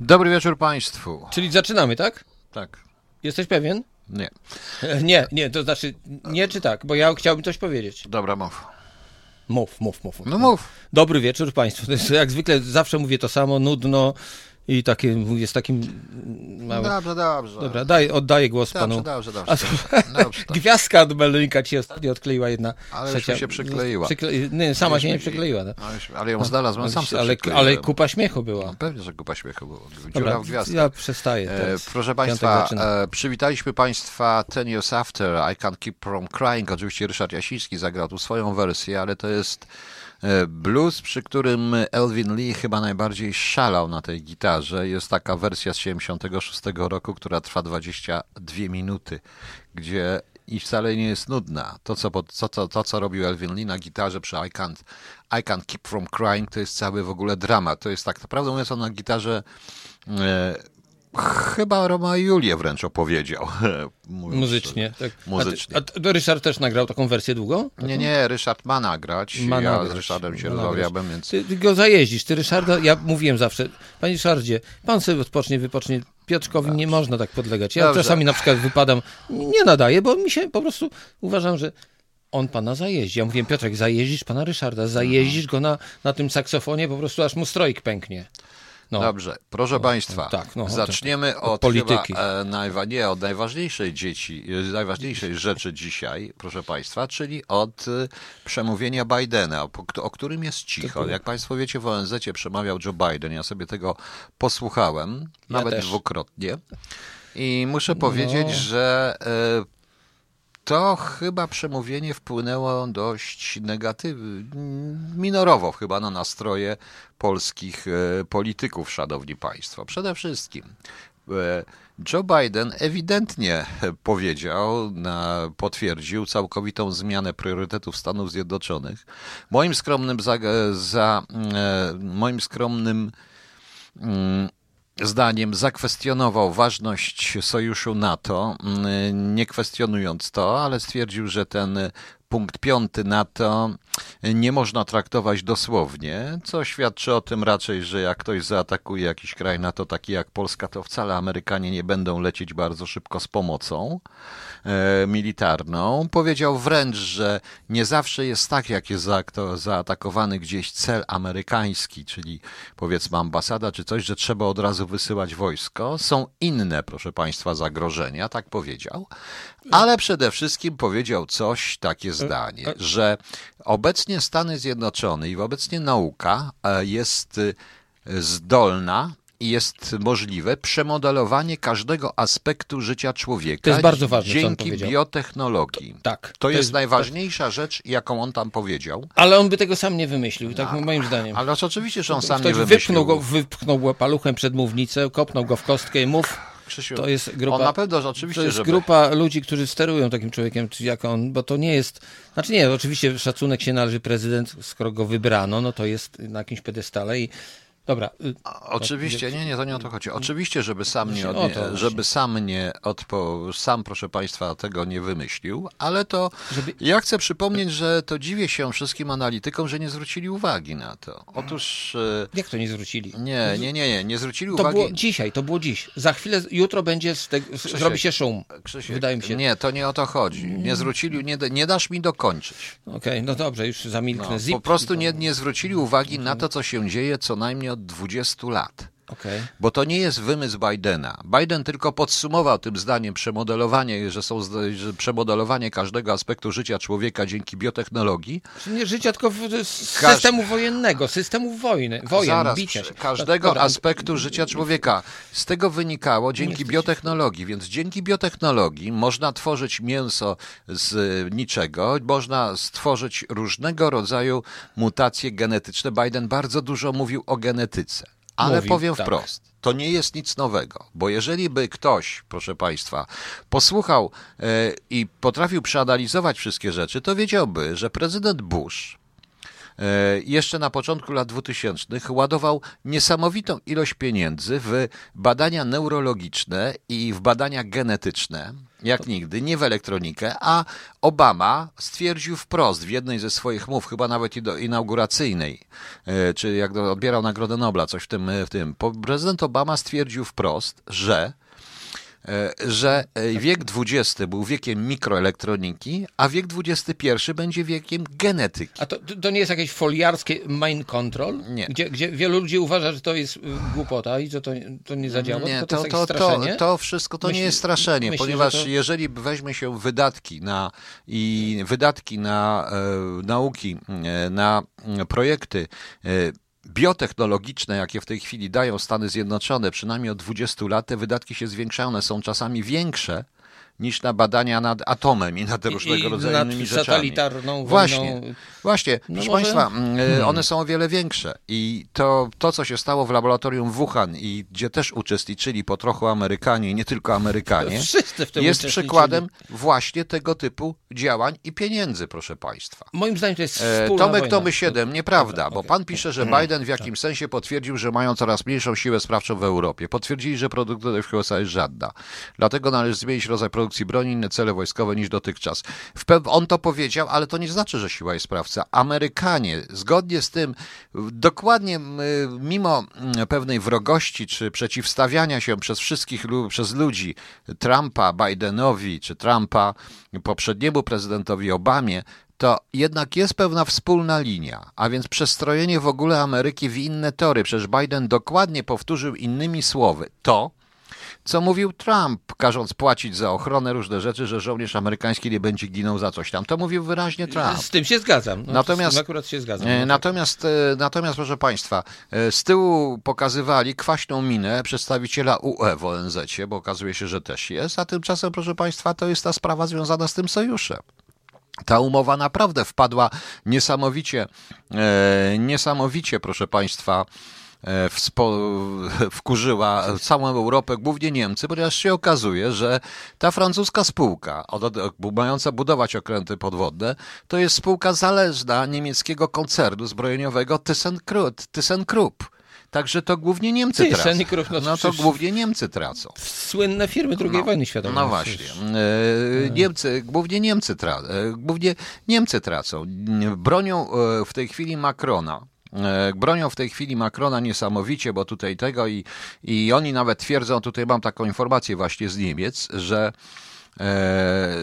Dobry wieczór Państwu. Czyli zaczynamy, tak? Tak. Jesteś pewien? Nie. Nie, nie, to znaczy nie czy tak, bo ja chciałbym coś powiedzieć. Dobra, mów. Mów, mów, mów. No mów. Dobry wieczór Państwu. Jak zwykle zawsze mówię to samo, nudno i takie, z takim małym... Dobrze, dobrze. Dobra, daj, oddaję głos Dobrze, panu. dobrze, dobrze. A, Dobrze, tak. Gwiazdka od Melonika ci ostatnio odkleiła jedna. Ale mi się przykleiła. Przykle... Nie, sama się nie przykleiła. No. Ale, ją znalazłem, sam sobie ale, ale kupa śmiechu była. No, pewnie, że kupa śmiechu było. Dziura Dobra, w gwiazdkę. ja przestaję E, proszę Państwa, e, przywitaliśmy Państwa Ten Years After, I Can't Keep From Crying. Oczywiście Ryszard Jasiński zagrał tu swoją wersję, ale to jest blues, przy którym Elvin Lee chyba najbardziej szalał na tej gitarze. Jest taka wersja z 76 roku, która trwa 22 minuty, gdzie i wcale nie jest nudna. To, co, to, co, to, co robił Elvin Lee na gitarze przy I Can't, I can't Keep From Crying, to jest cały w ogóle dramat. To jest tak naprawdę mówiąc on na gitarze e, chyba Roma i Julię wręcz opowiedział. mówiąc Muzycznie, tak. Muzycznie. A, ty- a, Ryszard też nagrał taką wersję długą? szczerze. Nie, nie, Ryszard ma nagrać. Ma ja nagrać, z Ryszardem się ma rozmawiałem, więc... Ty, ty go zajeździsz, ty Ryszarda, ja mówiłem zawsze, panie Ryszardzie, pan sobie odpocznie, wypocznie, Piotrkowi nie można tak podlegać. Ja Dobrze. czasami na przykład wypadam, nie nadaję, bo mi się po prostu, uważam, że on pana zajeździ. Ja mówiłem, Piotrek, zajeździsz pana Ryszarda, zajeździsz go na, na tym saksofonie, po prostu aż mu strojk pęknie. No. Dobrze, proszę Państwa, tak, no, zaczniemy od od, polityki. Chyba, e, najwa, nie, od najważniejszej dzieci, e, najważniejszej rzeczy dzisiaj, proszę Państwa, czyli od e, przemówienia Bidena, o, którym jest cicho. Jak Państwo wiecie, w ONZ przemawiał Joe Biden, ja sobie tego posłuchałem, nawet też. dwukrotnie. I muszę powiedzieć, że e, to chyba przemówienie wpłynęło dość negatywnie, minorowo chyba na nastroje polskich e, polityków, szanowni państwo. Przede wszystkim e, Joe Biden ewidentnie powiedział, potwierdził całkowitą zmianę priorytetów Stanów Zjednoczonych. Moim skromnym, za, za, e, moim skromnym mm, zdaniem zakwestionował ważność sojuszu NATO, mm, nie kwestionując to, ale stwierdził, że ten punkt piąty NATO nie można traktować dosłownie, co świadczy o tym raczej, że jak ktoś zaatakuje jakiś kraj NATO, taki jak Polska, to wcale Amerykanie nie będą lecieć bardzo szybko z pomocą e, militarną. Powiedział wręcz, że nie zawsze jest tak, jak jest zaatakowany gdzieś cel amerykański, czyli powiedzmy ambasada czy coś, że trzeba od razu wysyłać wojsko. Są inne, proszę Państwa, zagrożenia, tak powiedział. Ale przede wszystkim powiedział coś, takie zdanie, że obecnie Stany Zjednoczone i obecnie nauka e, jest zdolna i jest możliwe przemodelowanie każdego aspektu życia człowieka To jest bardzo ważne, dzięki biotechnologii. Tak. To, jest, najważniejsza rzecz, jaką on tam powiedział. Ale on by tego sam nie wymyślił, tak moim zdaniem. Ale oczywiście, że on sam nie Ktoś wymyślił. wypchnął go, wypchnął go paluchem przed mównicę, kopnął go w kostkę i mów. Krzysiu, To jest grupa. On na pewno, że oczywiście, to jest żeby... grupa ludzi, którzy sterują takim człowiekiem, jak on, bo to nie jest. Znaczy nie, oczywiście szacunek się należy prezydent, skoro go wybrano, no to jest na jakimś pedestale i. Dobra. y, Oczywiście, nie, nie, to nie o to chodzi. Oczywiście, żeby sam nie, to odnie, żeby sam nie odpo, sam, proszę Państwa, tego nie wymyślił, ale to ja chcę przypomnieć, że to dziwię się wszystkim analitykom, że nie zwrócili uwagi na to. Otóż e, Jak to nie zwrócili? nie, nie, nie, nie, nie zwrócili To uwagi. było dzisiaj, to było dziś. Za chwilę, jutro będzie, z te, zrobi się szum. Krzysiek, Wydaje mi się. Nie, to nie o to chodzi. Nie zwrócili, nie, nie dasz mi dokończyć. Okej, no dobrze, już zamilknę. No, po prostu nie, nie zwrócili uwagi na to, co się dzieje co najmniej od 20 lat. Okej. Bo to nie jest wymysł Bidena. Biden tylko podsumował tym zdaniem przemodelowanie, że są że przemodelowanie każdego aspektu życia człowieka dzięki biotechnologii. Czyli Nie życia, tylko Każ- systemu wojennego, systemu wojny, wojen, Zaraz, bicia się. każdego Dobra, aspektu życia człowieka. Z tego wynikało dzięki biotechnologii, więc dzięki biotechnologii można tworzyć mięso z niczego, można stworzyć różnego rodzaju mutacje genetyczne. Biden bardzo dużo mówił o genetyce. Ale Mówił, powiem tak. wprost, to nie jest nic nowego, bo jeżeli by ktoś, proszę Państwa, posłuchał e, i potrafił przeanalizować wszystkie rzeczy, to wiedziałby, że prezydent Bush jeszcze na początku lat 2000 ładował niesamowitą ilość pieniędzy w badania neurologiczne i w badania genetyczne jak nigdy, nie w elektronikę, a Obama stwierdził wprost w jednej ze swoich mów, chyba nawet i do inauguracyjnej, czy jak odbierał Nagrodę Nobla, coś w tym, w tym. Prezydent Obama stwierdził wprost, że E, że e, wiek XX był wiekiem mikroelektroniki, a wiek XXI będzie wiekiem genetyki. A to, to nie jest jakieś foliarskie mind control? Nie. Gdzie, gdzie wielu ludzi uważa, że to jest y, głupota i że to, to nie zadziała? Nie, to, to, to, to, to wszystko to Myśli, nie jest straszenie, myśli, ponieważ jeżeli weźmie się wydatki na i wydatki na e, nauki, e, na projekty e, biotechnologiczne, jakie w tej chwili dają Stany Zjednoczone, przynajmniej od 20 lat, te wydatki się zwiększają, są czasami większe niż na badania nad atomem i nad różnego I rodzaju nad innymi rzeczami. satelitarną Właśnie, właśnie. No proszę może... Państwa, mm, hmm. one są o wiele większe i to, to, co się stało w laboratorium w Wuhan i gdzie też uczestniczyli po trochu Amerykanie i nie tylko Amerykanie, jest przykładem właśnie tego typu działań i pieniędzy, proszę Państwa. Moim zdaniem to jest e, wspólna Tomek Tomy 7, nieprawda, okay, bo pan pisze, że hmm. Biden w jakimś sensie potwierdził, że mają coraz mniejszą siłę sprawczą w Europie. Potwierdzili, że w USA jest żadna. Dlatego należy zmienić rodzaj produkcji produkcji broni, inne cele wojskowe niż dotychczas. on to powiedział, ale to nie znaczy, że siła jest sprawca. Amerykanie, zgodnie z tym, dokładnie mimo pewnej wrogości czy przeciwstawiania się przez wszystkich, przez ludzi Trumpa Bidenowi, czy Trumpa poprzedniemu prezydentowi Obamie, to jednak jest pewna wspólna linia, a więc przestrojenie w ogóle Ameryki w inne tory. Przecież Biden dokładnie powtórzył innymi słowy to, co mówił Trump, każąc płacić za ochronę różne rzeczy, że żołnierz amerykański nie będzie ginął za coś tam. To mówił wyraźnie Trump. Z tym się zgadzam. No, natomiast, z tym akurat się zgadzam. E, natomiast, e, natomiast, proszę Państwa, e, z tyłu pokazywali kwaśną minę przedstawiciela UE w ONZ, bo okazuje się, że też jest, a tymczasem, proszę Państwa, to jest ta sprawa związana z tym sojuszem. Ta umowa naprawdę wpadła niesamowicie, niesamowicie, proszę Państwa, wkurzyła całą Europę, głównie Niemcy, ponieważ się okazuje, że ta francuska spółka mająca budować okręty podwodne, to jest spółka zależna niemieckiego koncernu zbrojeniowego ThyssenKrupp. ThyssenKrupp. Także to głównie Niemcy Ty, tracą. No, no to głównie Niemcy tracą. Słynne firmy II no, wojny światowej. No właśnie. E, Niemcy, głównie Niemcy, tra, e, głównie Niemcy tracą. Bronią w tej chwili Macrona E, bronią w tej chwili Macrona niesamowicie, bo tutaj tego i, i oni nawet twierdzą, tutaj mam taką informację właśnie z Niemiec, że e,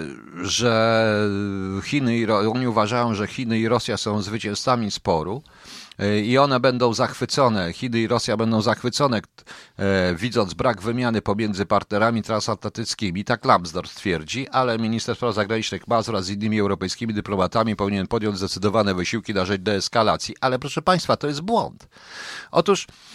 że Chiny i oni uważają, że Chiny i Rosja są zwycięzcami sporu i one będą zachwycone, Chiny i Rosja będą zachwycone, e, widząc brak wymiany pomiędzy partnerami transatlantyckimi. Tak Lambsdorff twierdzi, ale minister spraw zagranicznych ma wraz z innymi europejskimi dyplomatami powinien podjąć zdecydowane wysiłki na rzecz deeskalacji. Ale proszę Państwa, to jest błąd. Otóż E,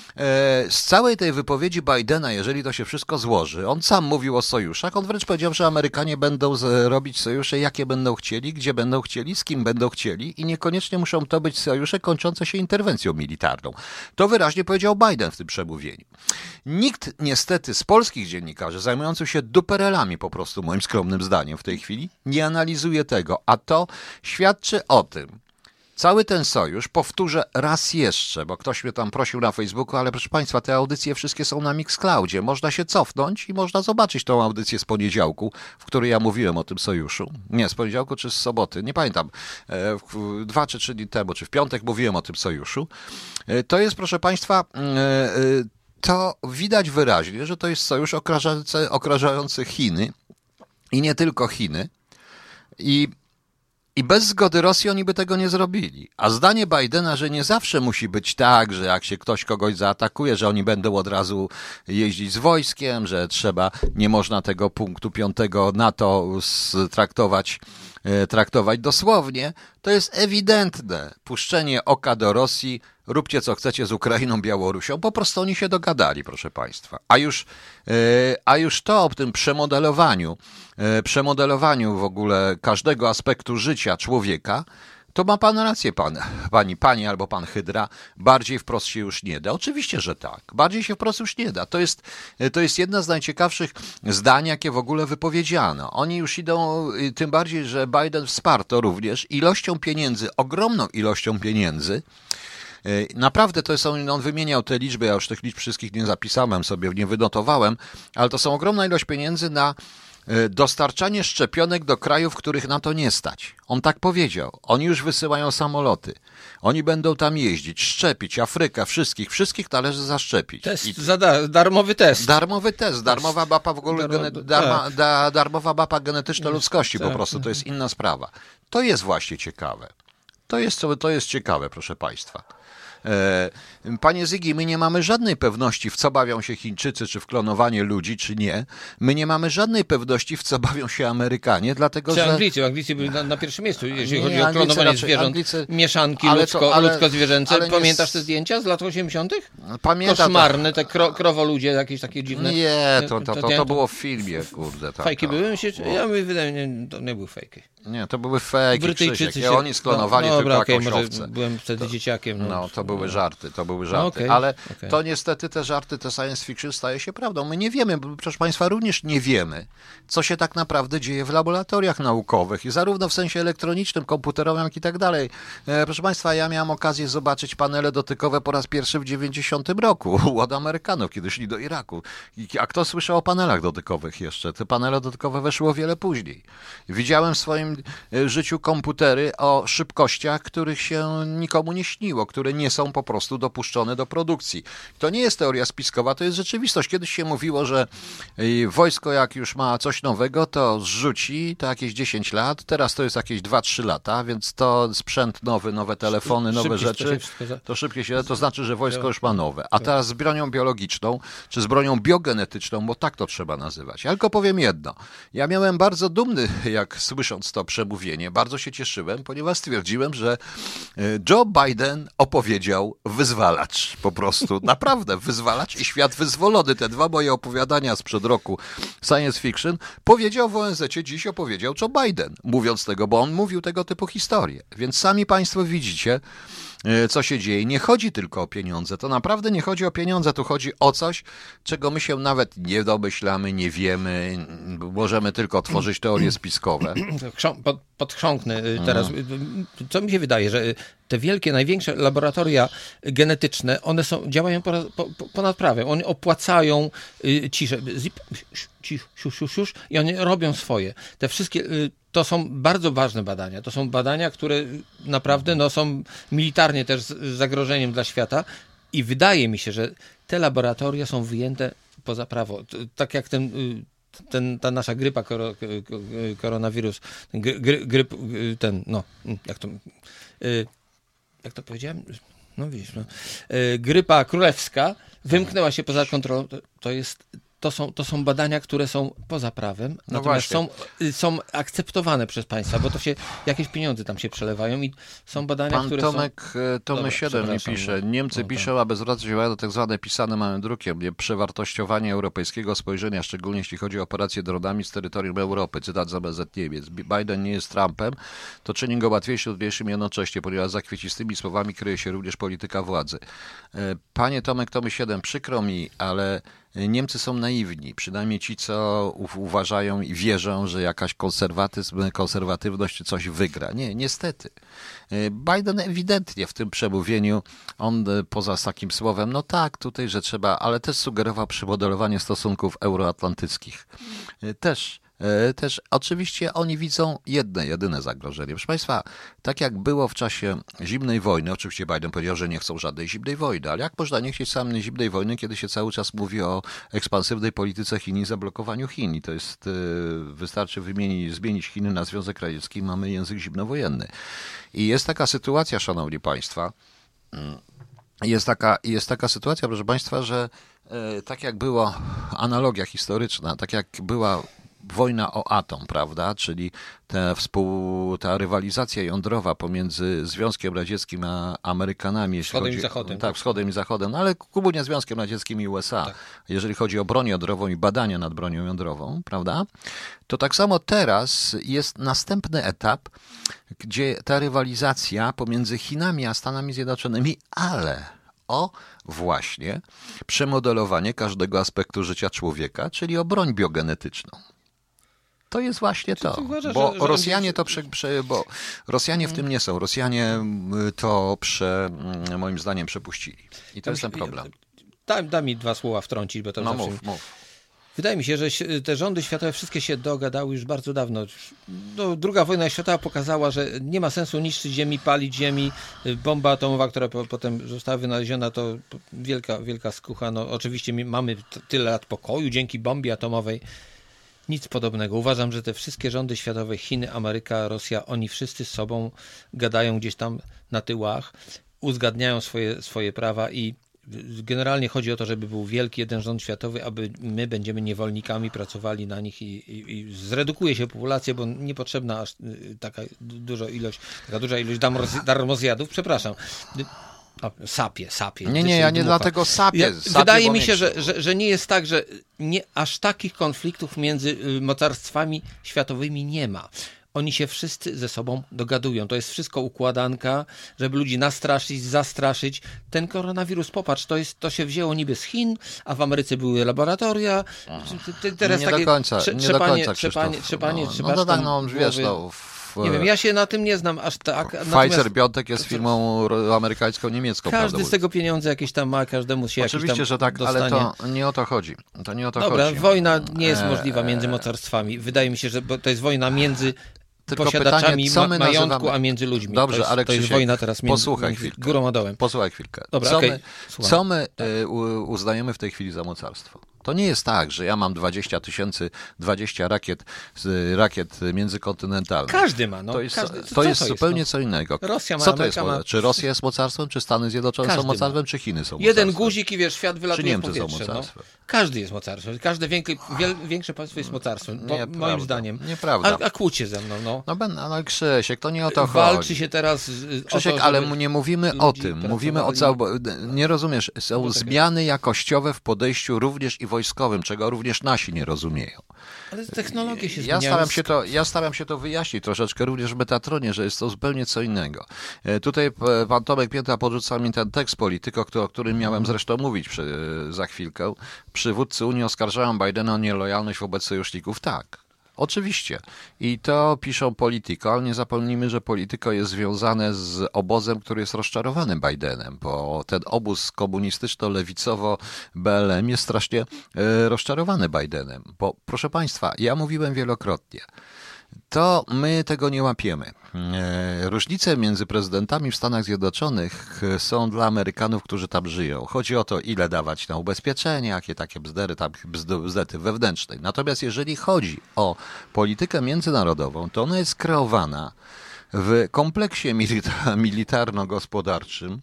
z całej tej wypowiedzi Bidena, jeżeli to się wszystko złoży, on sam mówił o sojuszach, on wręcz powiedział, że Amerykanie będą robić sojusze, jakie będą chcieli, gdzie będą chcieli, z kim będą chcieli i niekoniecznie muszą to być sojusze kończące się interwencją militarną. To wyraźnie powiedział Biden w tym przemówieniu. Nikt niestety z polskich dziennikarzy zajmujących się duperelami po prostu, moim skromnym zdaniem w tej chwili, nie analizuje tego, a to świadczy o tym, Cały ten sojusz, powtórzę raz jeszcze, bo ktoś mnie tam prosił na Facebooku, ale proszę Państwa, te audycje wszystkie są na Mixcloudzie. Można się cofnąć i można zobaczyć tą audycję z poniedziałku, w której ja mówiłem o tym sojuszu. Nie, z poniedziałku czy z soboty, nie pamiętam. E, dwa czy trzy dni temu, czy w piątek mówiłem o tym sojuszu. E, to jest, proszę Państwa, e, to widać wyraźnie, że to jest sojusz okrażający, okrażający Chiny i nie tylko Chiny. I i bez zgody Rosji oni by tego nie zrobili. A zdanie Bidena, że nie zawsze musi być tak, że jak się ktoś kogoś zaatakuje, że oni będą od razu jeździć z wojskiem, że trzeba, nie można tego punktu piątego NATO traktować, traktować dosłownie, to jest ewidentne. Puszczenie oka do Rosji róbcie co chcecie z Ukrainą, Białorusią. Po prostu oni się dogadali, proszę Państwa. A już, e, a już to o tym przemodelowaniu, e, przemodelowaniu w ogóle każdego aspektu życia człowieka, To ma pan rację, pan, pani, pani albo pan Hydra. Bardziej wprost się już nie da. Oczywiście, że tak. Bardziej się wprost już nie da. To jest, to jest jedna z najciekawszych zdań, jakie w ogóle wypowiedziano. Oni już idą, y, tym bardziej, że Biden wsparł to również ilością pieniędzy, ogromną ilością pieniędzy. Y, Naprawdę to są, on wymieniał te liczby, ja już tych liczb wszystkich nie zapisałem sobie, nie wynotowałem, ale to są ogromna ilość pieniędzy na dostarczanie szczepionek do krajów, których na to nie stać. On tak powiedział. Oni już wysyłają samoloty. Oni będą tam jeździć, szczepić Afrykę, wszystkich, wszystkich należy zaszczepić. Test I za da, darmowy test. darmowy test, darmowa mapa w ogóle, Darmo- gene, tak. darma, da, darmowa mapa genetyczna ludzkości po tak. prostu, to jest inna sprawa. To jest właśnie ciekawe. To jest, to jest ciekawe, proszę Państwa. E, Panie Zygi, my nie mamy żadnej pewności, w co bawią się Chińczycy, czy w klonowanie ludzi, czy nie. My nie mamy żadnej pewności, w co bawią się Amerykanie, dlatego Czy że... Anglicy? Anglicy byli na, na pierwszym miejscu, jeżeli Nie, chodzi o Anglicy klonowanie raczej- zwierząt. Anglicy- Mieszanki ale ludzko, to- ale- ludzko-zwierzęce. ale nie Pamiętasz te zdjęcia z lat 80.? Pamiętam to- Koszmarne, te kro, krowoludzie jakieś takie dziwne. Nie, to, to, to, nie? to było w filmie, kurde. Tak, Fejki tak. były? Czy- ja mi wydaje, nie, to nie były fejki. Nie, to były fejki, Brytyjczycy Krzysiek. się... Oni sklonowali no, tylko dobra, jakąś owcę. byłem wtedy dzieciakiem. No, No, to były żarty, to były żarty. okej, Ale okej. to niestety te żarty, te science fiction staje się prawdą. My nie wiemy, bo, proszę Państwa, również nie wiemy, co się tak naprawdę dzieje w laboratoriach naukowych, i zarówno w sensie elektronicznym, komputerowym, jak i tak dalej. E, proszę Państwa, ja miałem okazję zobaczyć panele dotykowe po raz pierwszy w 90 roku od Amerykanów, kiedy szli do Iraku. A kto słyszał o panelach dotykowych jeszcze? Te panele dotykowe weszły o wiele później. Widziałem w swoim e, życiu komputery o szybkościach, których się nikomu nie śniło, które nie są po prostu dopuszczone do produkcji. To nie jest teoria spiskowa, to jest rzeczywistość. Kiedyś się mówiło, że e, wojsko jak już ma coś nowego, to zrzuci, to jakieś 10 lat, teraz to jest jakieś 2-3 lata, więc to sprzęt nowy, nowe telefony, nowe szybciej to się rzeczy, to szybciej się, to znaczy, że wojsko już ma nowe. A teraz z bronią biologiczną, czy z bronią biogenetyczną, bo tak to trzeba nazywać. Ja tylko powiem jedno. Ja miałem bardzo dumny, jak słysząc to przemówienie, bardzo się cieszyłem, ponieważ stwierdziłem, że e, Joe Biden opowiedział wyzwalacz. Po prostu, naprawdę, wyzwalacz i świat wyzwolony. Te dwa moje opowiadania sprzed roku science fiction powiedział w ONZ dziś opowiedział Joe Biden, mówiąc tego, bo on mówił tego typu historie. Więc sami Państwo widzicie, co się dzieje. Nie chodzi tylko o pieniądze. To naprawdę nie chodzi o pieniądze, tu chodzi o coś, czego my się nawet nie domyślamy, nie wiemy. Możemy tylko tworzyć teorie spiskowe. Chrząk- pod, podchrząknę y, Mhm. teraz. Y, y, Co mi się wydaje, że y, te wielkie, największe laboratoria genetyczne, one są, działają po, po, po- ponad prawem. One opłacają y, ciszę. Zip, cisz, siusz, siusz, siusz, i oni robią swoje. Te wszystkie, y, to są bardzo ważne badania. To są badania, które y, naprawdę no, są militarnie też zagrożeniem dla świata i wydaje mi się, że te laboratoria są wyjęte poza prawo. Tak jak ten y, ten, ta nasza grypa, koronawirus, gry, gry, gryp, y, ten, no, jak to, y, jak to powiedziałem? No widzisz, no. Y, grypa królewska wymknęła się poza kontrolą. To jest, to są, to są badania, które są poza prawem, natomiast są, właśnie. y, są akceptowane przez państwa, bo to się, jakieś pieniądze tam się przelewają i są badania, Pan które Tomek są... Dobra, 7 mi przepraszam. pisze. Niemcy No tak. piszą, aby zwracać uwagę na tak zwane pisane małym drukiem, nie, przewartościowanie europejskiego spojrzenia, szczególnie jeśli chodzi o operacje dronami z terytorium Europy. Cytat z OBZ Niemiec. Biden nie jest Trumpem, to czyni go łatwiejszym, trudniejszym jednocześnie, ponieważ za kwiecistymi słowami kryje się również polityka władzy. E, Panie Tomek Tomy 7, przykro mi, ale Niemcy są naiwni, przynajmniej ci, co uważają i wierzą, że jakaś konserwatyzm, konserwatywność coś wygra. Nie, niestety. E, Biden ewidentnie w tym przemówieniu, on e, poza takim słowem, no tak, tutaj, że trzeba, ale też sugerował przemodelowanie stosunków euroatlantyckich. E, Też. E, Też oczywiście oni widzą jedne, jedyne zagrożenie. Proszę Państwa, tak jak było w czasie zimnej wojny, oczywiście Biden powiedział, że nie chcą żadnej zimnej wojny, ale jak można nie chcieć samej zimnej wojny, kiedy się cały czas mówi o ekspansywnej polityce Chin i zablokowaniu Chin? I to jest, e, wystarczy wymienić, zmienić Chiny na Związek Radziecki i mamy język zimnowojenny. I jest taka sytuacja, Szanowni Państwa, jest taka, jest taka sytuacja, proszę Państwa, że e, tak jak była analogia historyczna, tak jak była wojna o atom, prawda? Czyli ta, współ, ta rywalizacja jądrowa pomiędzy Związkiem Radzieckim a Amerykanami. jeśli Wschodem i chodzi- Zachodem. Tak, wschodem i zachodem, no ale głównie Związkiem Radzieckim i USA. Tak. Jeżeli chodzi o broń jądrową i badania nad bronią jądrową, prawda? To tak samo teraz jest następny etap, gdzie ta rywalizacja pomiędzy Chinami a Stanami Zjednoczonymi, ale o właśnie przemodelowanie każdego aspektu życia człowieka, czyli o broń biogenetyczną. To jest właśnie to. uważasz, bo że- że Rosjanie to prze, prze, bo Rosjanie w tym nie są. Rosjanie y, to prze, mm, moim zdaniem przepuścili. I to jest ten problem. Da, da mi dwa słowa wtrącić, bo to No zawsze... mów, mów. Wydaje mi się, że te rządy światowe wszystkie się dogadały już bardzo dawno. No, druga wojna światowa pokazała, że nie ma sensu niszczyć ziemi, palić ziemi. Bomba atomowa, która po, potem została wynaleziona, to wielka, wielka skucha. No, oczywiście mamy tyle lat pokoju dzięki bombie atomowej. Nic podobnego. Uważam, że te wszystkie rządy światowe, Chiny, Ameryka, Rosja, oni wszyscy z sobą gadają gdzieś tam na tyłach, uzgadniają swoje, swoje prawa i generalnie chodzi o to, żeby był wielki jeden rząd światowy, aby my będziemy niewolnikami, pracowali na nich i, i, i zredukuje się populacja, bo niepotrzebna aż y, taka duża ilość, taka duża ilość darmoz- darmozjadów, przepraszam. Sapie, sapie. Nie, nie, ja nie Dmucha. dlatego sapię. Ja, sapię, wydaje mi się, że, że, że nie jest tak, że nie, aż takich konfliktów między y, mocarstwami światowymi nie ma. Oni się wszyscy ze sobą dogadują. To jest wszystko układanka, żeby ludzi nastraszyć, zastraszyć. Ten koronawirus, popatrz, to, jest, to się wzięło niby z Chin, a w Ameryce były laboratoria. Teraz nie takie do końca, nie do trzepanie, końca, trzepanie, Krzysztof. trzepanie, no, trzepasz no, tak, no, wiesz, no, w, Nie wiem, ja się na tym nie znam aż tak. Pfizer Biontech jest firmą amerykańsko-niemiecką. Każdy z tego pieniądze jakieś tam ma, każdemu się Oczywiście, tam że tak, dostanie. ale to nie o to chodzi. To nie o to Dobra, chodzi. wojna nie jest E, możliwa między mocarstwami. Wydaje mi się, że to jest wojna między Tylko posiadaczami pytanie, co ma- my majątku, nazywamy- a między ludźmi. Dobrze, to jest, ale to jest wojna teraz między, posłuchaj między chwilkę. górą a dołem. Posłuchaj chwilkę. Dobra, co, okej, my, co my e, uznajemy w tej chwili za mocarstwo? To nie jest tak, że ja mam 20 tysięcy, 20 rakiet, rakiet międzykontynentalnych. Każdy ma, no. To jest, każdy, to co jest to zupełnie no? co innego. Rosja ma, co to jest? Ma-? Czy Rosja jest mocarstwem, czy Stany Zjednoczone Każdy są ma. mocarstwem, czy Chiny są Jeden mocarstwem? guzik i wiesz, świat wylatuje Czy w Niemcy są. No. mocarstwem? Każdy jest mocarstwem. Każde większe, wiel, większe państwo jest mocarstwem, moim zdaniem. Nieprawda. A, a kłóćcie ze mną, no. No, ben, no Krzysiek, to nie o to Walczy chodzi. się teraz Krzysiek, to, ale nie mówimy o tym. Mówimy o całym. Nie rozumiesz, są No zmiany jakościowe w podejściu również i wojskowym, czego również nasi nie rozumieją. Ale technologie się Ja zmieniają. staram się, to, ja staram się to wyjaśnić troszeczkę również w Metatronie, że jest to zupełnie co innego. E, Tutaj e, pan Tomek Pięta podrzucał mi ten tekst polityko, o którym miałem zresztą mówić przy, za chwilkę. Przywódcy Unii oskarżają Bidena o nielojalność wobec sojuszników. Tak. Oczywiście. I to piszą Polityko, ale nie zapomnijmy, że Polityko jest związane z obozem, który jest rozczarowany Bidenem, bo ten obóz komunistyczno-lewicowo-BLM jest strasznie e, rozczarowany Bidenem. Bo proszę Państwa, ja mówiłem wielokrotnie, to my tego nie łapiemy. E, Różnice między prezydentami w Stanach Zjednoczonych e, są dla Amerykanów, którzy tam żyją. Chodzi o to, ile dawać na ubezpieczenia, jakie takie bzdery, tam bzd- bzdety wewnętrznej. Natomiast jeżeli chodzi o politykę międzynarodową, to ona jest kreowana w kompleksie milita- militarno-gospodarczym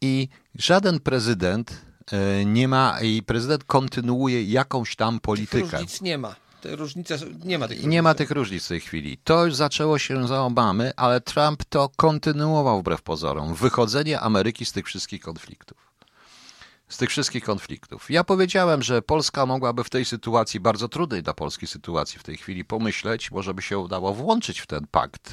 i żaden prezydent e, nie ma, i prezydent kontynuuje jakąś tam Tych politykę. różnic nie ma. Te różnice, nie ma tych I nie ma różnic. tych różnic w tej chwili. To już zaczęło się za Obamy, ale Trump to kontynuował wbrew pozorom. Wychodzenie Ameryki z tych wszystkich konfliktów. Z tych wszystkich konfliktów. Ja powiedziałem, że Polska mogłaby w tej sytuacji, bardzo trudnej dla Polski sytuacji w tej chwili, pomyśleć, może by się udało włączyć w ten pakt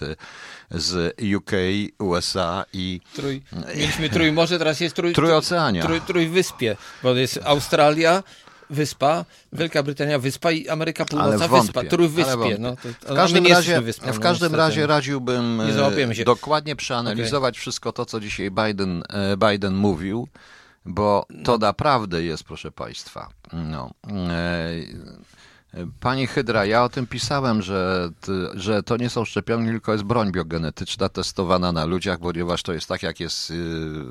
z UK, USA i Trój, mieliśmy Trójmorze, teraz jest trój, Trójoceania. Trój, trójwyspie, bo jest Australia, wyspa, Wielka Brytania wyspa i Ameryka Północna wyspa, Trójwyspie. No, to, W każdym, razie, wyspą, w no, każdym niestety. razie radziłbym e, dokładnie przeanalizować wszystko to, co dzisiaj Biden, e, Biden mówił, bo to naprawdę jest, proszę Państwa. No, e, Pani Hydra, ja o tym pisałem, że, że to nie są szczepionki, tylko jest broń biogenetyczna testowana na ludziach, ponieważ to jest tak, jak jest y,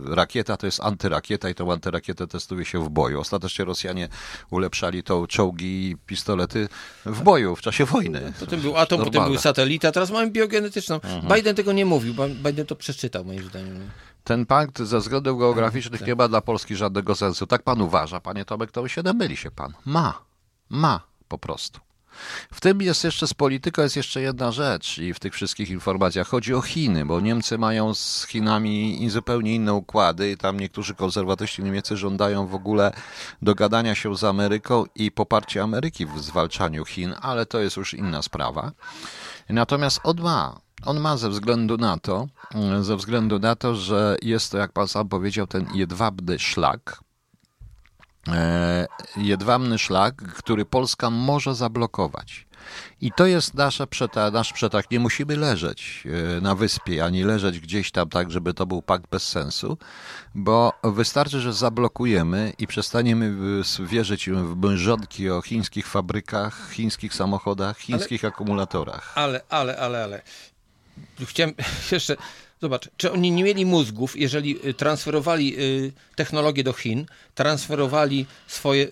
rakieta, to jest antyrakieta i tą antyrakietę testuje się w boju. Ostatecznie Rosjanie ulepszali to czołgi i pistolety w boju, w czasie wojny. Potem był atom, potem Normalne. był satelita, teraz mamy biogenetyczną. Mhm. Biden tego nie mówił, Biden to przeczytał moim zdaniem. Ten pakt ze względów geograficznych nie ma dla Polski żadnego sensu. Tak pan uważa, panie Tomek, to się myli się pan. Ma. Ma po prostu. W tym jest jeszcze z polityką jest jeszcze jedna rzecz i w tych wszystkich informacjach chodzi o Chiny, bo Niemcy mają z Chinami zupełnie inne układy i tam niektórzy konserwatyści niemieccy żądają w ogóle dogadania się z Ameryką i poparcia Ameryki w zwalczaniu Chin, ale to jest już inna sprawa. Natomiast on ma, on ma ze względu na to, ze względu na to, że jest to, jak pan sam powiedział, ten jedwabny szlak, jedwabny szlak, który Polska może zablokować. I to jest nasza przeta, nasz przetarg. Nie musimy leżeć e, na wyspie, ani leżeć gdzieś tam tak, żeby to był pakt bez sensu, bo wystarczy, że zablokujemy i przestaniemy wierzyć w mężonki o chińskich fabrykach, chińskich samochodach, chińskich ale, akumulatorach. Ale, ale, ale, ale. Chciałem jeszcze Zobacz, czy oni nie mieli mózgów, jeżeli y, transferowali y, technologię do Chin, transferowali swoje, y,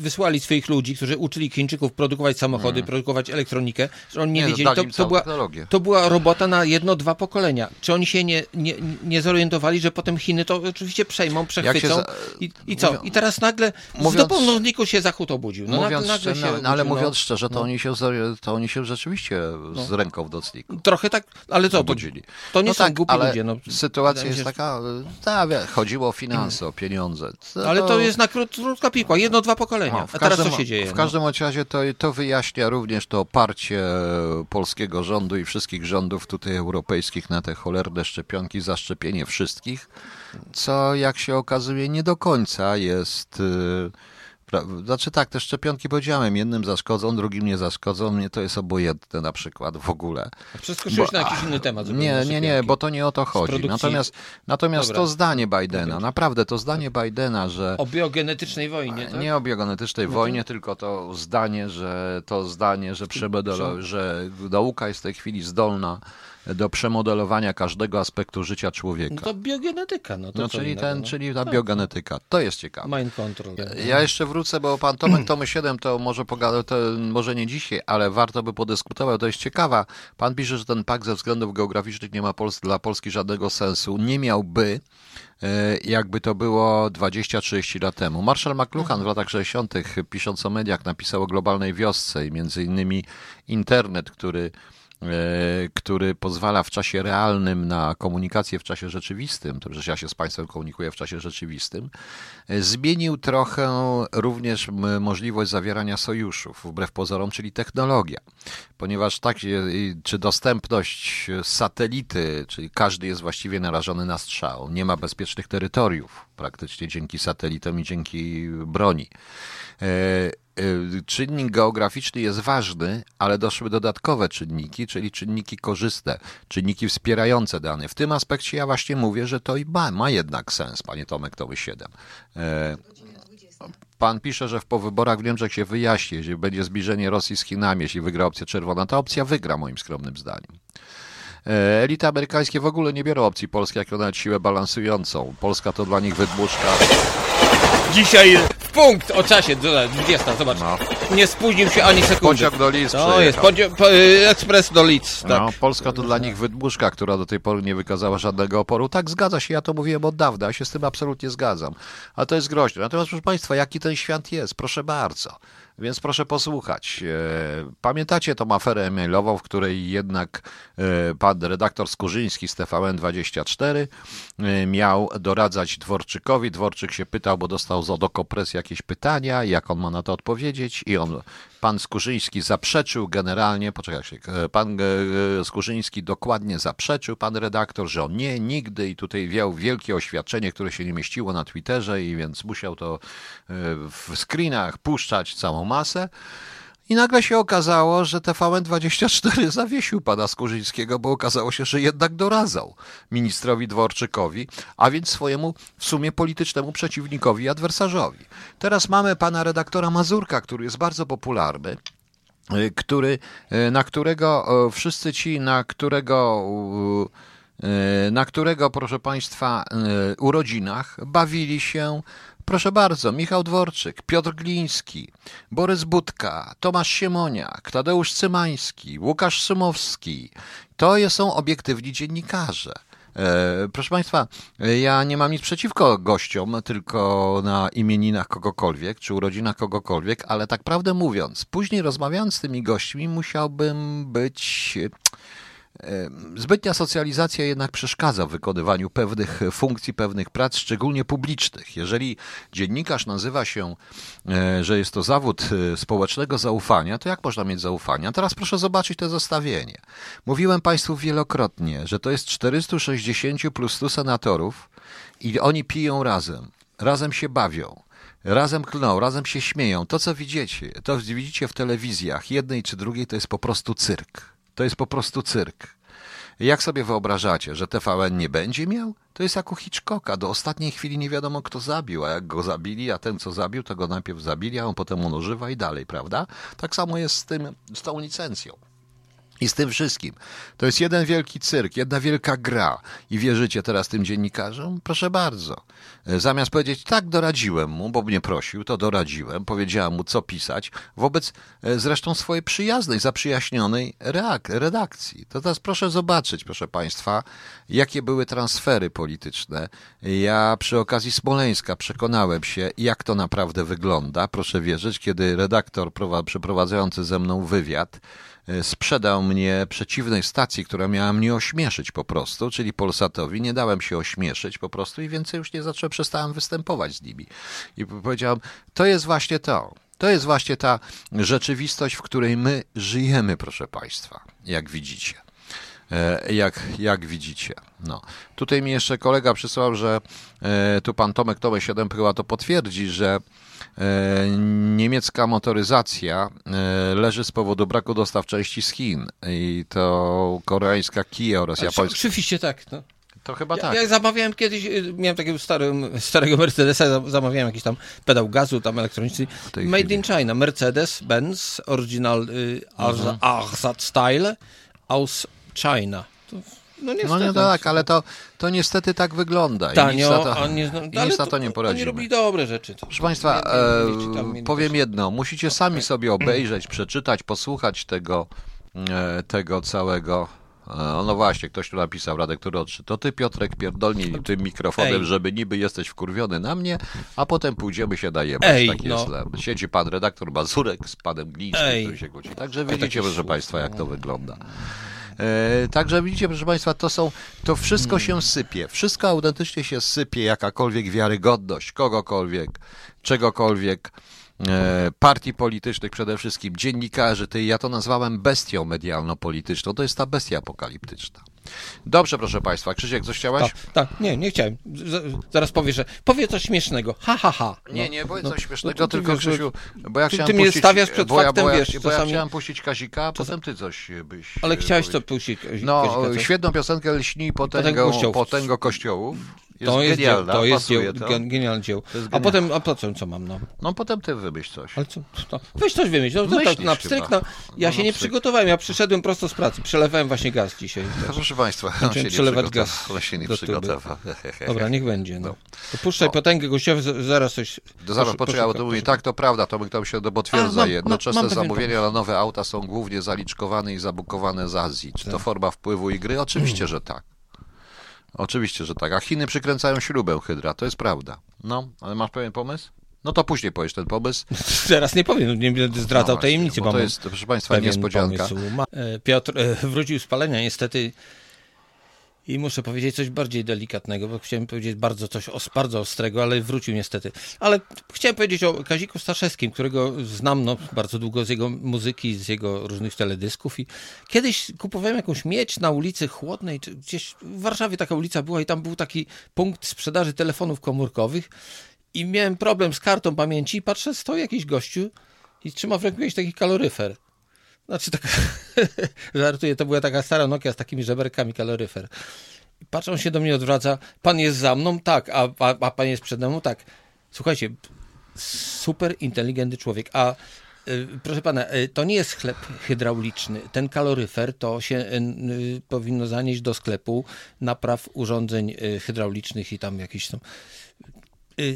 wysłali swoich ludzi, którzy uczyli Chińczyków produkować samochody, hmm. produkować elektronikę, że oni nie, nie no, wiedzieli, to, to, była, to była robota na jedno, dwa pokolenia. Czy oni się nie, nie, nie zorientowali, że potem Chiny to oczywiście przejmą, przechwycą za... i, i co? Mówią... I teraz nagle mówiąc... z dopomniku się Zachód obudził. No, mówiąc nagle, nagle się no, ale mówiąc szczerze, to, no. oni się, to oni się rzeczywiście no. z ręką w docniku. Trochę tak, ale co? Obudzili. To, nie no są tak, głupi ludzie. No. Sytuacja jest taka, tak, chodziło o finanse, o pieniądze. Ale to jest na krótka piłka, jedno, dwa pokolenia. A teraz co się dzieje? W każdym no? razie to, to wyjaśnia również to oparcie polskiego rządu i wszystkich rządów tutaj europejskich na te cholerne szczepionki, zaszczepienie wszystkich, co jak się okazuje nie do końca jest y, znaczy tak, te szczepionki powiedziałem, jednym zaszkodzą, drugim nie zaszkodzą, mnie to jest obojętne na przykład w ogóle. Przeskoczyłeś na jakiś inny temat. Nie, nie, nie, bo to nie o to chodzi. Natomiast, natomiast to zdanie Bidena, naprawdę to zdanie Bidena, że... O biogenetycznej wojnie, tak? Nie o biogenetycznej no to... wojnie, tylko to zdanie, że to zdanie, że, przebedolo, że nauka jest w tej chwili zdolna do przemodelowania każdego aspektu życia człowieka. No to biogenetyka. No, to no czyli, ten, no. czyli ta tak. biogenetyka. To jest ciekawe. Mind control. Ja jeszcze wrócę, bo pan Tomek Tomy 7 to może pogada, to może nie dzisiaj, ale warto by podyskutować. To jest ciekawa. Pan pisze, że ten pakt ze względów geograficznych nie ma Pols dla Polski żadnego sensu. Nie miałby e, jakby to było 20-30 lat temu. Marshall McLuhan w latach 60., pisząc o mediach, napisał o globalnej wiosce i między innymi internet, który który pozwala w czasie realnym na komunikację w czasie rzeczywistym, to przecież ja się z Państwem komunikuję w czasie rzeczywistym, e, zmienił trochę również możliwość zawierania sojuszów, wbrew pozorom, czyli technologia. Ponieważ tak, czy dostępność satelity, czyli każdy jest właściwie narażony na strzał, nie ma bezpiecznych terytoriów praktycznie dzięki satelitom i dzięki broni. Y, czynnik geograficzny jest ważny, ale doszły dodatkowe czynniki, czyli czynniki korzystne, czynniki wspierające dane. W tym aspekcie ja właśnie mówię, że to i ma, ma jednak sens, panie Tomek Tomy 7. E, pan pisze, że po wyborach w Niemczech się wyjaśni, jeśli będzie zbliżenie Rosji z Chinami, jeśli wygra opcja czerwona. Ta opcja wygra, moim skromnym zdaniem. E, elity amerykańskie w ogóle nie biorą opcji polskiej jako nawet siłę balansującą. Polska to dla nich wydmuszka. Dzisiaj w punkt o czasie, 20, zobacz. No. Nie spóźnił się ani sekundy. Pociąg do Lidz To jest, po, y, ekspres do Lidz. Tak. No, Polska to dla nich wydmuszka, która do tej pory nie wykazała żadnego oporu. Tak, zgadza się, ja to mówiłem od dawna, ja się z tym absolutnie zgadzam. Ale to jest groźne. Natomiast proszę Państwa, jaki ten świat jest? Proszę bardzo. Więc proszę posłuchać. E, pamiętacie tą aferę e-mailową, w której jednak e, pan redaktor Skurzyński z TVN24 e, miał doradzać Dworczykowi. Dworczyk się pytał, bo dostał z Odokopres jakieś pytania, jak on ma na to odpowiedzieć i on Pan Skurzyński zaprzeczył generalnie, poczekajcie, pan Skurzyński dokładnie zaprzeczył, pan redaktor, że on nie, nigdy i tutaj wiał wielkie oświadczenie, które się nie mieściło na Twitterze i więc musiał to w screenach puszczać całą masę. I nagle się okazało, że TVN24 zawiesił pana Skurzyńskiego, bo okazało się, że jednak doradzał ministrowi Dworczykowi, a więc swojemu w sumie politycznemu przeciwnikowi, adwersarzowi. Teraz mamy pana redaktora Mazurka, który jest bardzo popularny y, który, y, na którego wszyscy ci, na którego na którego, proszę Państwa, urodzinach bawili się Proszę bardzo, Michał Dworczyk, Piotr Gliński, Borys Budka, Tomasz Siemoniak, Tadeusz Cymański, Łukasz Szymowski. To są obiektywni dziennikarze. E, proszę Państwa, ja nie mam nic przeciwko gościom, tylko na imieninach kogokolwiek, czy urodzinach kogokolwiek, ale tak prawdę mówiąc, później rozmawiając z tymi gośćmi, musiałbym być Zbytnia socjalizacja jednak przeszkadza w wykonywaniu pewnych funkcji, pewnych prac, szczególnie publicznych. Jeżeli dziennikarz nazywa się, e, że jest to zawód e, społecznego zaufania, to jak można mieć zaufanie? Teraz proszę zobaczyć to zestawienie. Mówiłem Państwu wielokrotnie, że to jest 460 plus 100 senatorów i oni piją razem, razem się bawią. Razem klną, razem się śmieją. To, co widzicie, to widzicie w telewizjach, jednej czy drugiej, to jest po prostu cyrk. To jest po prostu cyrk. Jak sobie wyobrażacie, że TVN nie będzie miał? To jest jak u Hitchcocka. Do ostatniej chwili nie wiadomo, kto zabił, a jak go zabili, a ten, co zabił, to go najpierw zabili, a on potem on używa i dalej, prawda? Tak samo jest z, tym, z tą licencją. I z tym wszystkim. To jest jeden wielki cyrk, jedna wielka gra. I wierzycie teraz tym dziennikarzom? Proszę bardzo. E, zamiast powiedzieć, tak, doradziłem mu, bo mnie prosił, to doradziłem, powiedziałem mu, co pisać, wobec e, zresztą swojej przyjaznej, zaprzyjaźnionej redakcji. To teraz proszę zobaczyć, proszę Państwa, jakie były transfery polityczne. Ja przy okazji Smoleńska przekonałem się, jak to naprawdę wygląda. Proszę wierzyć, kiedy redaktor przeprowadzający ze mną wywiad, sprzedał mnie przeciwnej stacji, która miała mnie ośmieszyć po prostu, czyli Polsatowi. Nie dałem się ośmieszyć po prostu i więcej już nie zacząłem, przestałem występować z nimi. I powiedziałem, to jest właśnie to. To jest właśnie ta rzeczywistość, w której my żyjemy, proszę Państwa, jak widzicie. E, jak, jak widzicie. No. Tutaj mi jeszcze kolega przysłał, że e, tu pan Tomek Tomek 7 chyba to potwierdzi, że E, niemiecka motoryzacja e, leży z powodu braku dostaw części z Chin i to koreańska Kia oraz japońska. Oczywiście tak. No. To chyba ja, tak. Ja zamawiałem kiedyś, y, miałem takiego starego, starego Mercedesa, zamawiałem jakiś tam pedał gazu, tam elektroniczny. Made chwili. in China, Mercedes-Benz, original y, mhm. Style aus China. To no, niestety. no nie tak, ale to, to niestety tak wygląda. Tanio, I nic na to, nie, no, i nic na to nie poradzimy. Oni robili dobre rzeczy. To. Proszę Państwa, e, powiem jedno. Musicie sami sobie obejrzeć, przeczytać, posłuchać tego, e, tego całego e, no właśnie, ktoś tu napisał, Radek Turodszy, to ty Piotrek pierdolnij tym mikrofonem, Ej. żeby niby jesteś wkurwiony na mnie, a potem pójdziemy się dajemy. Ej, tak no. jest. Siedzi pan redaktor Mazurek z panem Glińskim, który się kłóci. Także widzicie, proszę państwa, jak to wygląda. E, także widzicie, proszę Państwa, to są, to wszystko się sypie. Wszystko autentycznie się sypie, jakakolwiek wiarygodność kogokolwiek, czegokolwiek e, partii politycznych przede wszystkim, dziennikarzy, tej, ja to nazwałem bestią medialno-polityczną, to jest ta bestia apokaliptyczna. Dobrze, proszę Państwa. Krzysiek, coś chciałeś? Tak, tak. nie, nie chciałem. zaraz powiesz, że powie coś śmiesznego. Ha, ha, ha. No, nie, nie, powiedz no, coś śmiesznego, no, tylko wiesz, Krzysiu, bo ja ty, chciałem ty mnie stawiasz przed bo faktem, ja, bo wiesz, ja, bo ja chciałem puścić Kazika, a potem ty coś byś... Ale chciałeś to puścić Kazika, No, świetną piosenkę Lśni potęgą, potęgo kościołów. Jest to jest, genialna, to jest dzieł, to. dzieło. A potem, a po co, mam? No, no potem ty wymyśl coś. Ale co? No, weź coś wymyśl. No, to, tak, na pstryk, no, ja no, się nie przygotowałem, ja przyszedłem prosto z pracy. Przelewałem właśnie gaz dzisiaj. Proszę Państwa, on się przelewać gaz. On się nie przygotował. Dobra, niech będzie. No. To puszczaj potęgę gościowi, zaraz coś... To zaraz poczekaj, bo to mówi, tak, to prawda, to my tam się potwierdza. Jednoczesne zamówienia na nowe auta są głównie zaliczkowane i zabukowane z Azji. Czy to tak. forma wpływu i gry? Oczywiście, że tak. Oczywiście, że tak. A Chiny przykręcają śrubę Hydra, to jest prawda. No, ale masz pewien pomysł? No to później powiesz ten pomysł. Teraz nie powiem, nie będę zdradzał no tajemnicy. Bo to jest, proszę Państwa, niespodzianka. Pomysł. E, Piotr e, wrócił z palenia, niestety i muszę powiedzieć coś bardziej delikatnego, bo chciałem powiedzieć bardzo coś os, bardzo ostrego, ale wrócił niestety. Ale chciałem powiedzieć o Kaziku Staszewskim, którego znam no, bardzo długo z jego muzyki, z jego różnych teledysków i kiedyś kupowałem jakąś miedź na ulicy Chłodnej, gdzieś w Warszawie taka ulica była i tam był taki punkt sprzedaży telefonów komórkowych i miałem problem z kartą pamięci i patrzę, stoi jakiś gościu i trzyma w ręku jakiś taki kaloryfer. Znaczy tak, żartuję, to była taka stara Nokia z takimi żeberkami kaloryfer. I patrzą się do mnie odwraca, pan jest za mną? Tak. A, a, a pan jest przede mną? Tak. Słuchajcie, super inteligentny człowiek. A y, proszę pana, y, to nie jest chleb hydrauliczny. Ten kaloryfer to się y, powinno zanieść do sklepu napraw urządzeń hydraulicznych i tam jakieś są.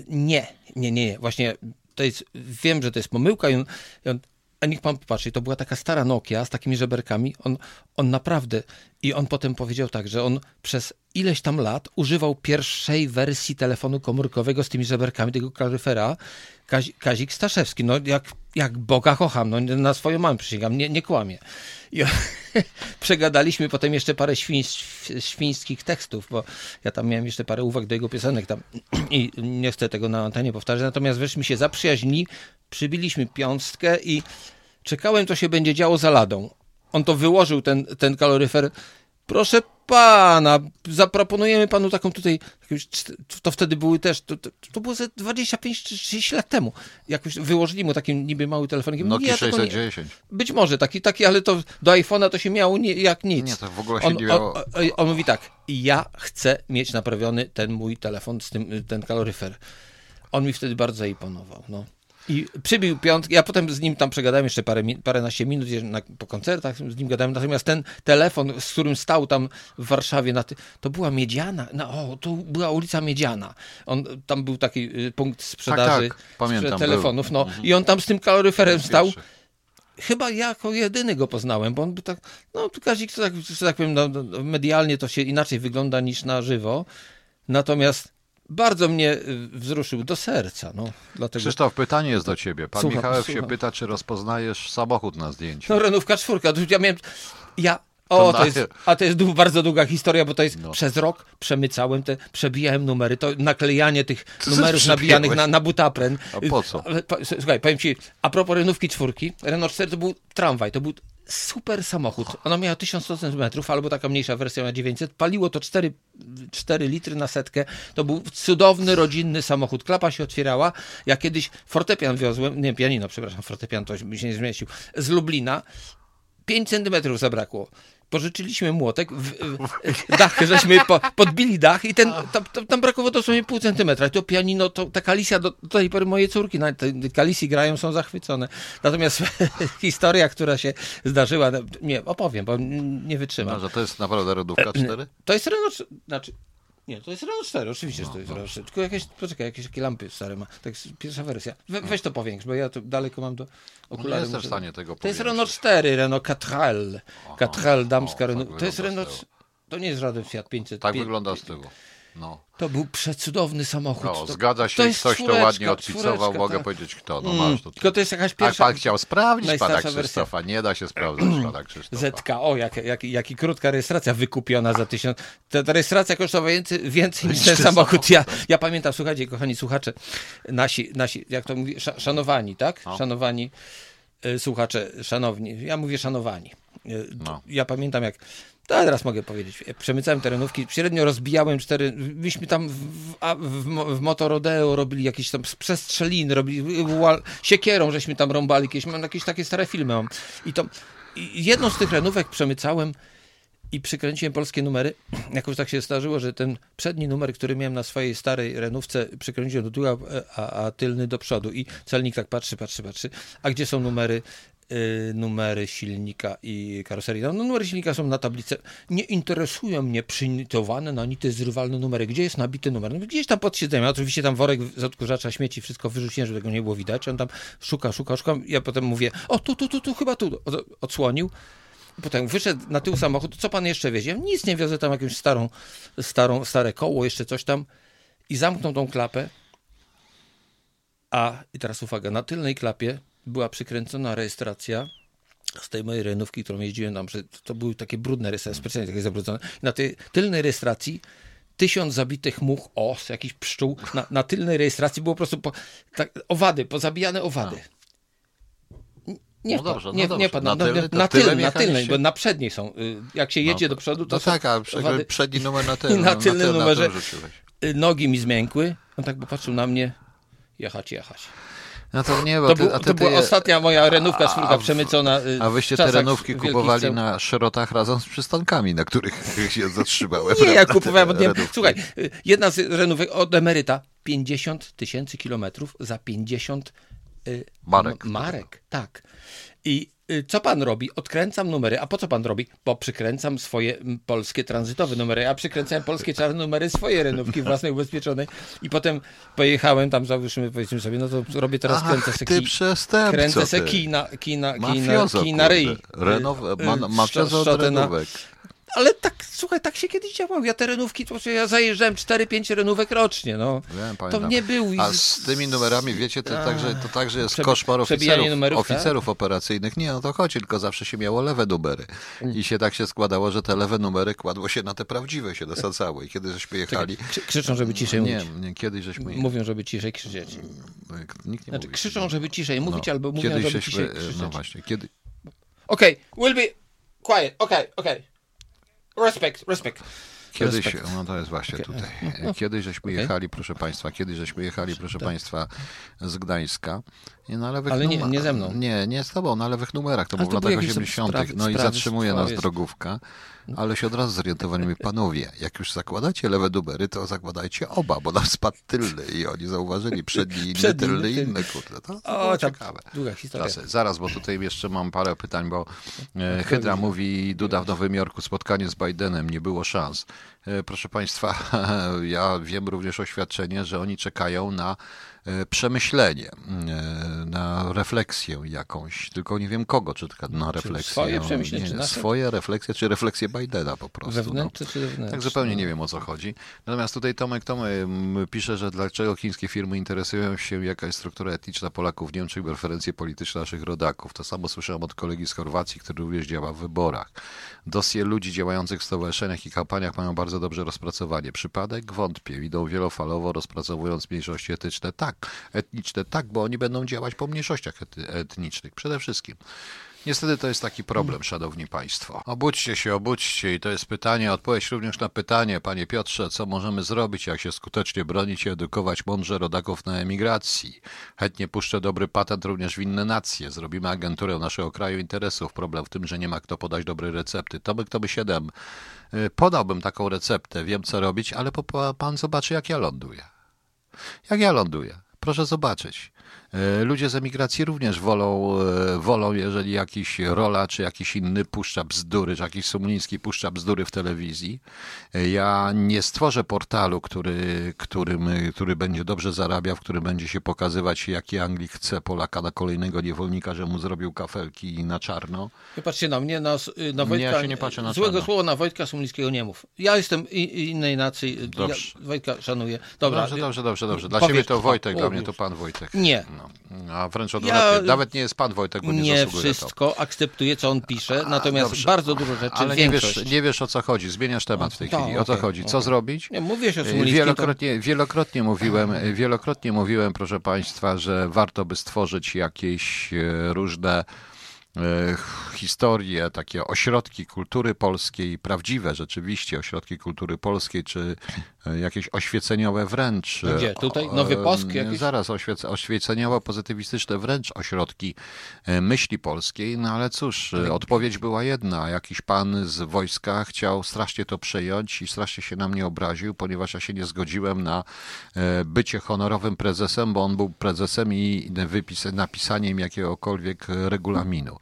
Nie, nie, nie, nie. Właśnie to jest, wiem, że to jest pomyłka i on, i on a niech pan popatrzy, to była taka stara Nokia z takimi żeberkami. On, on naprawdę, i on potem powiedział tak, że on przez ileś tam lat używał pierwszej wersji telefonu komórkowego z tymi żeberkami, tego kaloryfera, Kazi, Kazik Staszewski. No jak, jak Boga kocham, no na swoją mamę przysięgam, nie, nie kłamie. I przegadaliśmy potem jeszcze parę świń, świńskich tekstów, bo ja tam miałem jeszcze parę uwag do jego piosenek tam i nie chcę tego na antenie powtarzać, natomiast wyśmy się zaprzyjaźnili, przybiliśmy piąstkę i czekałem, co się będzie działo za ladą. On to wyłożył, ten, ten kaloryfer. Proszę pana, zaproponujemy panu taką tutaj, to wtedy były też, to, to, było ze 25 czy 30 lat temu. Jakoś wyłożyli mu taki niby mały telefonik. Nokia ja 610. Nie, być może taki, taki, ale to do iPhone'a to się miało nie, jak nic. Nie, to w ogóle się on, nie miało. On, on, on mówi tak, ja chcę mieć naprawiony ten mój telefon, z tym, ten kaloryfer. On mi wtedy bardzo imponował, no. I przybił piątkę, ja potem z nim tam przegadałem jeszcze parę, paręnaście minut na, po koncertach, z nim gadałem, natomiast ten telefon, z którym stał tam w Warszawie, ty, to była Miedziana, no, o, to była ulica Miedziana. On, tam był taki y, punkt sprzedaży tak, tak. Pamiętam, telefonów, no mhm. i on tam z tym kaloryferem stał. Chyba jako jedyny go poznałem, bo on był tak, no Kazik, tak, że tak powiem, no, no, medialnie to się inaczej wygląda niż na żywo, natomiast bardzo mnie y, wzruszył do serca. No, dlatego... Krzysztof, pytanie jest do ciebie. Pan słucham, Michałek słucham. się pyta, czy rozpoznajesz samochód na zdjęciu. No Renówka czwórka. Ja miałem... Ja... O, to jest, a to jest bardzo długa historia, bo to jest no. przez rok przemycałem te, przebijałem numery, to naklejanie tych co numerów nabijanych na, na butapren. A po co? Słuchaj, powiem ci, a propos Renówki czwórki, Renault 4 to był tramwaj, to był super samochód. Ona miała 1100 cm, albo taka mniejsza wersja na 900. Paliło to 4, 4 litry na setkę. To był cudowny, rodzinny samochód. Klapa się otwierała. Ja kiedyś fortepian wiozłem, nie pianino, przepraszam, fortepian to się nie zmieścił, z Lublina. 5 centymetrów zabrakło pożyczyliśmy młotek, w, w, dach, żeśmy po, podbili dach i ten, tam, tam brakowało dosłownie pół centymetra. I to pianino, to, ta kalisja, do, do tej pory moje córki na tej kalisji grają, są zachwycone. Natomiast historia, która się zdarzyła, no, nie, opowiem, bo nie wytrzymam. No, że to jest naprawdę rodówka 4? To jest znaczy, nie, to jest Renault 4, oczywiście, no, że to jest no. Renault 4. Tylko jakieś, poczekaj, jakieś takie lampy stare ma. Tak, pierwsza wersja. We, weź to powiększ, bo ja tu daleko mam do okularów. No nie jestem w stanie tego To jest Renault 4, Renault Catrel. Catrel, damska Renault. Tak to jest Renault... To nie jest żaden Fiat 500. Tak wygląda z tyłu. No. To był przecudowny samochód. No, to, zgadza się, to jest ktoś czwóreczka, to ładnie odpisował, mogę tak. powiedzieć kto. No mm, masz to. Tylko to jest jakaś pierwsza... A pan chciał sprawdzić pana Krzysztofa, wersja. nie da się sprawdzać pana Krzysztofa. ZKO, jak, jak, jak i krótka rejestracja wykupiona za tysiąc... Ta, ta rejestracja kosztowała więcej, więcej niż ten samochód. Ja, ja pamiętam, słuchajcie, kochani słuchacze, nasi, nasi jak to mówi, szanowani, tak? No. Szanowani y, słuchacze, szanowni, ja mówię szanowani. Y, no. Ja pamiętam jak to teraz mogę powiedzieć. Przemycałem terenówki, średnio rozbijałem cztery. Myśmy tam w, w, w Motorodeo robili jakieś tam przestrzeliny, robili siekierą, żeśmy tam rąbali jakieś. Mam jakieś takie stare filmy. Mam. I to i jedną z tych renówek przemycałem i przykręciłem polskie numery. Jakoś tak się zdarzyło, że ten przedni numer, który miałem na swojej starej renówce, przykręciłem do tyłu, a, a, tylny do przodu. I celnik tak patrzy, patrzy, patrzy. A gdzie są numery numery silnika i karoserii. No, numery silnika są na tablicy. Nie interesują mnie przynitowane na nity zrywalne numery. Gdzie jest nabity numer? No, gdzieś tam pod siedzeniem. Oczywiście tam worek z odkurzacza śmieci, wszystko wyrzuciłem, żeby tego nie było widać. On tam szuka, szuka, szuka. Ja potem mówię, o tu, tu, tu, tu, chyba tu. Odsłonił. Potem wyszedł na tył samochodu, co pan jeszcze wiezie? Nic nie wiozę, tam jakąś starą, starą, stare koło, jeszcze coś tam. I zamknął tą klapę. A, i teraz uwaga, na tylnej klapie była przykręcona rejestracja z tej mojej renówki, którą jeździłem tam, że to były takie brudne rejestracje, specjalnie takie zabrudzone. Na tej tylnej rejestracji tysiąc zabitych much, os, jakiś pszczół. Na, na tylnej rejestracji było po prostu po, tak, owady, pozabijane owady. Nie, no dobrze, nie, no nie, na, na, tylny, na, tyl, na tylnej, bo na przedniej są. Y, jak się jedzie no, do przodu, to no tak, a owady. przedni numer na tylnym. na tylnym na numerze y, nogi mi zmiękły. On tak popatrzył na mnie, jechać, jechać. No to nie, bo to, ty, był, to była je... ostatnia moja renówka czwórka przemycona. Y, a wyście te renówki kupowali na szerotach razem z przystankami, na których się zatrzymałem. Nie, ja kupowałem od nie... Słuchaj, y, jedna z renówek od emeryta 50 tysięcy kilometrów za 50 Y, Marek. M- Marek, tak. I y, co pan robi? Odkręcam numery. A po co pan robi? Bo przykręcam swoje polskie tranzytowe numery. Ja przykręcałem polskie czarne numery swojej renówki własnej ubezpieczonej. I potem pojechałem tam, załóżmy, powiedzmy sobie, no to robię teraz, kręcę Ach, se ty kręcę se ty. kij na, kij na, kij na, Mafiozo, kij na ryj. Renow- Y, y, szczotę na-. Ale tak, słuchaj, tak się kiedyś działało. Ja te renówki, to ja zajeżdżałem 4-5 renówek rocznie, no. Wiem, to nie był... A z tymi numerami, wiecie, to także, to także jest Przebi- koszmar oficerów, numerów, tak? oficerów operacyjnych. Nie, o to chodzi, tylko zawsze się miało lewe numery. I się tak się składało, że te lewe numery kładło się na te prawdziwe, się dosadzały. I kiedy żeśmy jechali... Krzy- krzyczą, żeby ciszej Nie, mówić. nie, kiedyś żeśmy... Mówią, żeby ciszej krzyczeć. Nikt nie Znaczy, mówi. krzyczą, żeby ciszej mówić, No, albo mówią, żeby żeśmy, ciszej No krzyczeć. właśnie, kiedy... Okej, will be quiet, okej, okej. Respect, respect. Kiedyś, Respekt. no to jest właśnie tutaj. Kiedyś żeśmy Okej. jechali, proszę Państwa, kiedyś żeśmy jechali, proszę Państwa, z Gdańska. I na lewych Ale nie- numer- nie ze mną. Nie, nie z tobą, na lewych numerach, to było w latach jakieś 80. sprawy- no i zatrzymuje nas drogówka, ale się od razu zorientowali mi, panowie, jak już zakładacie lewe numery, to zakładajcie oba, bo nam spadł tylny i oni zauważyli przedni inny, Przedni, tylny tylny. inny, kurde. To, to O, ciekawe. długa historia. Czasy. Zaraz, bo tutaj jeszcze mam parę pytań, bo e, Hydra mówi, Duda w Nowym Jorku, spotkanie z Bidenem, nie było szans. E, Proszę Państwa, ja wiem również oświadczenie, że oni czekają na przemyślenie, e, na refleksję jakąś, tylko nie wiem kogo, czy tylko na refleksję. swoje no, przemyślenie, nie, czy nasze? Swoje refleksje, czy refleksję Bidena po prostu. no. Wewnętrzne czy zewnętrzne? Tak zupełnie nie wiem o co chodzi. Natomiast tutaj Tomek Tomy pisze, że dlaczego chińskie firmy interesują się jaka jest struktura etniczna Polaków w Niemczech, preferencje polityczne naszych rodaków. To samo słyszałem od kolegi z Chorwacji, który również działa w wyborach. Dosie ludzi działających w stowarzyszeniach i kampaniach mają bardzo dobrze rozpracowanie. Przypadek? Wątpię. Idą wielofalowo, rozpracowując mniejszości etyczne. Tak, etniczne, tak, bo oni będą działać po mniejszościach etnicznych. Przede wszystkim. Niestety to jest taki problem, szanowni państwo. Obudźcie się, obudźcie i to jest pytanie, odpowiedź również na pytanie, panie Piotrze, co możemy zrobić, jak się skutecznie bronić i edukować mądrze rodaków na emigracji. Chętnie puszczę dobry patent również w inne nacje. Zrobimy agenturę naszego kraju interesów. Problem w tym, że nie ma kto podać dobrej recepty. Tomek to by 7. Podałbym taką receptę, wiem co robić, ale pan zobaczy, jak ja ląduję. Jak ja ląduję. Proszę zobaczyć. E, Ludzie z emigracji również wolą, e, wolą, jeżeli jakiś rola, czy jakiś inny puszcza bzdury, czy jakiś Sumliński puszcza bzdury w telewizji. E, Ja nie stworzę portalu, który, którym, który będzie dobrze zarabiał, w którym będzie się pokazywać, jaki Anglik chce Polaka na kolejnego niewolnika, że mu zrobił kafelki na czarno. Nie patrzcie na mnie, na, na Nie, Wojtka. ja się nie patrzę na Złego czarno. słowa na Wojtka Sumlickiego nie mów. Ja jestem i, innej nacji. Dobrze. Ja Wojtka szanuję. Dobra. Dobrze, dobrze, dobrze, dobrze. Dla Powiedz- ciebie to Wojtek, dla mnie to pan Wojtek. Nie. No, a wręcz odwrotnie. Nawet nie jest pan Wojtek, bo nie, Nie zasługuje to. wszystko akceptuję, co on pisze, natomiast dobrze. bardzo dużo rzeczy, Ale nie wiesz, nie wiesz o co chodzi. Zmieniasz temat w tej tak, chwili. O co chodzi? Co okej. zrobić? Nie, mówię się o E, Sumulickim, Wielokrotnie, wielokrotnie mówiłem, wielokrotnie mówiłem, proszę Państwa, że warto by stworzyć jakieś e, różne historie, takie ośrodki kultury polskiej, prawdziwe rzeczywiście ośrodki kultury polskiej, czy e, jakieś oświeceniowe wręcz. No gdzie? Tutaj? Nowy E, Posk jakiś? Zaraz, oświec, oświeceniowo-pozytywistyczne wręcz ośrodki e, myśli polskiej, no ale cóż, e, odpowiedź była jedna. Jakiś pan z wojska chciał strasznie to przejąć i strasznie się na mnie obraził, ponieważ ja się nie zgodziłem na e, bycie honorowym prezesem, bo on był prezesem i napisaniem jakiegokolwiek e, regulaminu.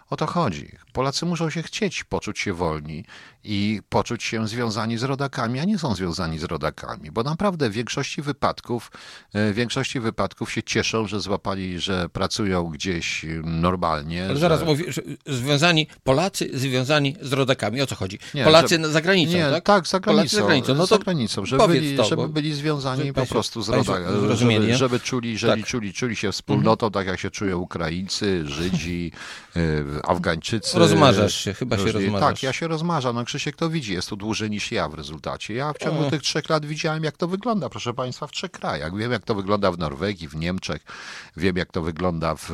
O to chodzi. Polacy muszą się chcieć poczuć się wolni i poczuć się związani z rodakami, a nie są związani z rodakami, bo naprawdę w większości wypadków, e, w większości wypadków się cieszą, że złapali, że pracują gdzieś e, normalnie. Ale zaraz że związani, Polacy związani z rodakami. O co chodzi? Nie, Polacy że- za granicą, nie, tak? tak, za Polacy granicą. za granicą. No to za granicą, żeby byli, to, żeby byli związani żeby po prostu z rodakami, żeby, żeby czuli, jeżeli Tak. czuli, czuli się wspólnotą, tak jak się czują Ukraińcy, Żydzi, e, Afgańczycy. Rozmarzasz się, chyba się różni- rozmarzasz. Tak, ja się rozmarzam. No Krzysiek to widzi, jest tu dłużej niż ja w rezultacie. Ja w ciągu tych trzech lat widziałem, jak to wygląda, proszę Państwa, w trzech krajach. Wiem, jak to wygląda w Norwegii, w Niemczech, wiem, jak to wygląda w,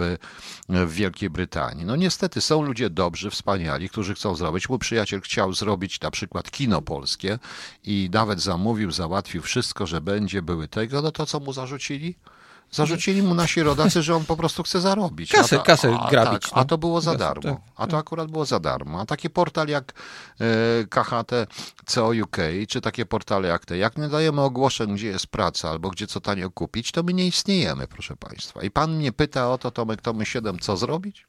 w Wielkiej Brytanii. No niestety są ludzie dobrzy, wspaniali, którzy chcą zrobić. Mój przyjaciel chciał zrobić na przykład kino polskie i nawet zamówił, załatwił wszystko, że będzie, były tego, no to co mu zarzucili? Zarzucili mu nasi rodacy, że on po prostu chce zarobić. Kasę- a, ta- kasę a, grabić, Tak, no. a to było za darmo. tak, A to akurat było za darmo. A taki portal jak e, KHT CO UK, czy takie portale jak te, jak nie dajemy ogłoszeń, gdzie jest praca albo gdzie co tanio kupić, to my nie istniejemy, proszę Państwa. I Pan mnie pyta o to, Tomek Tomy 7, co zrobić?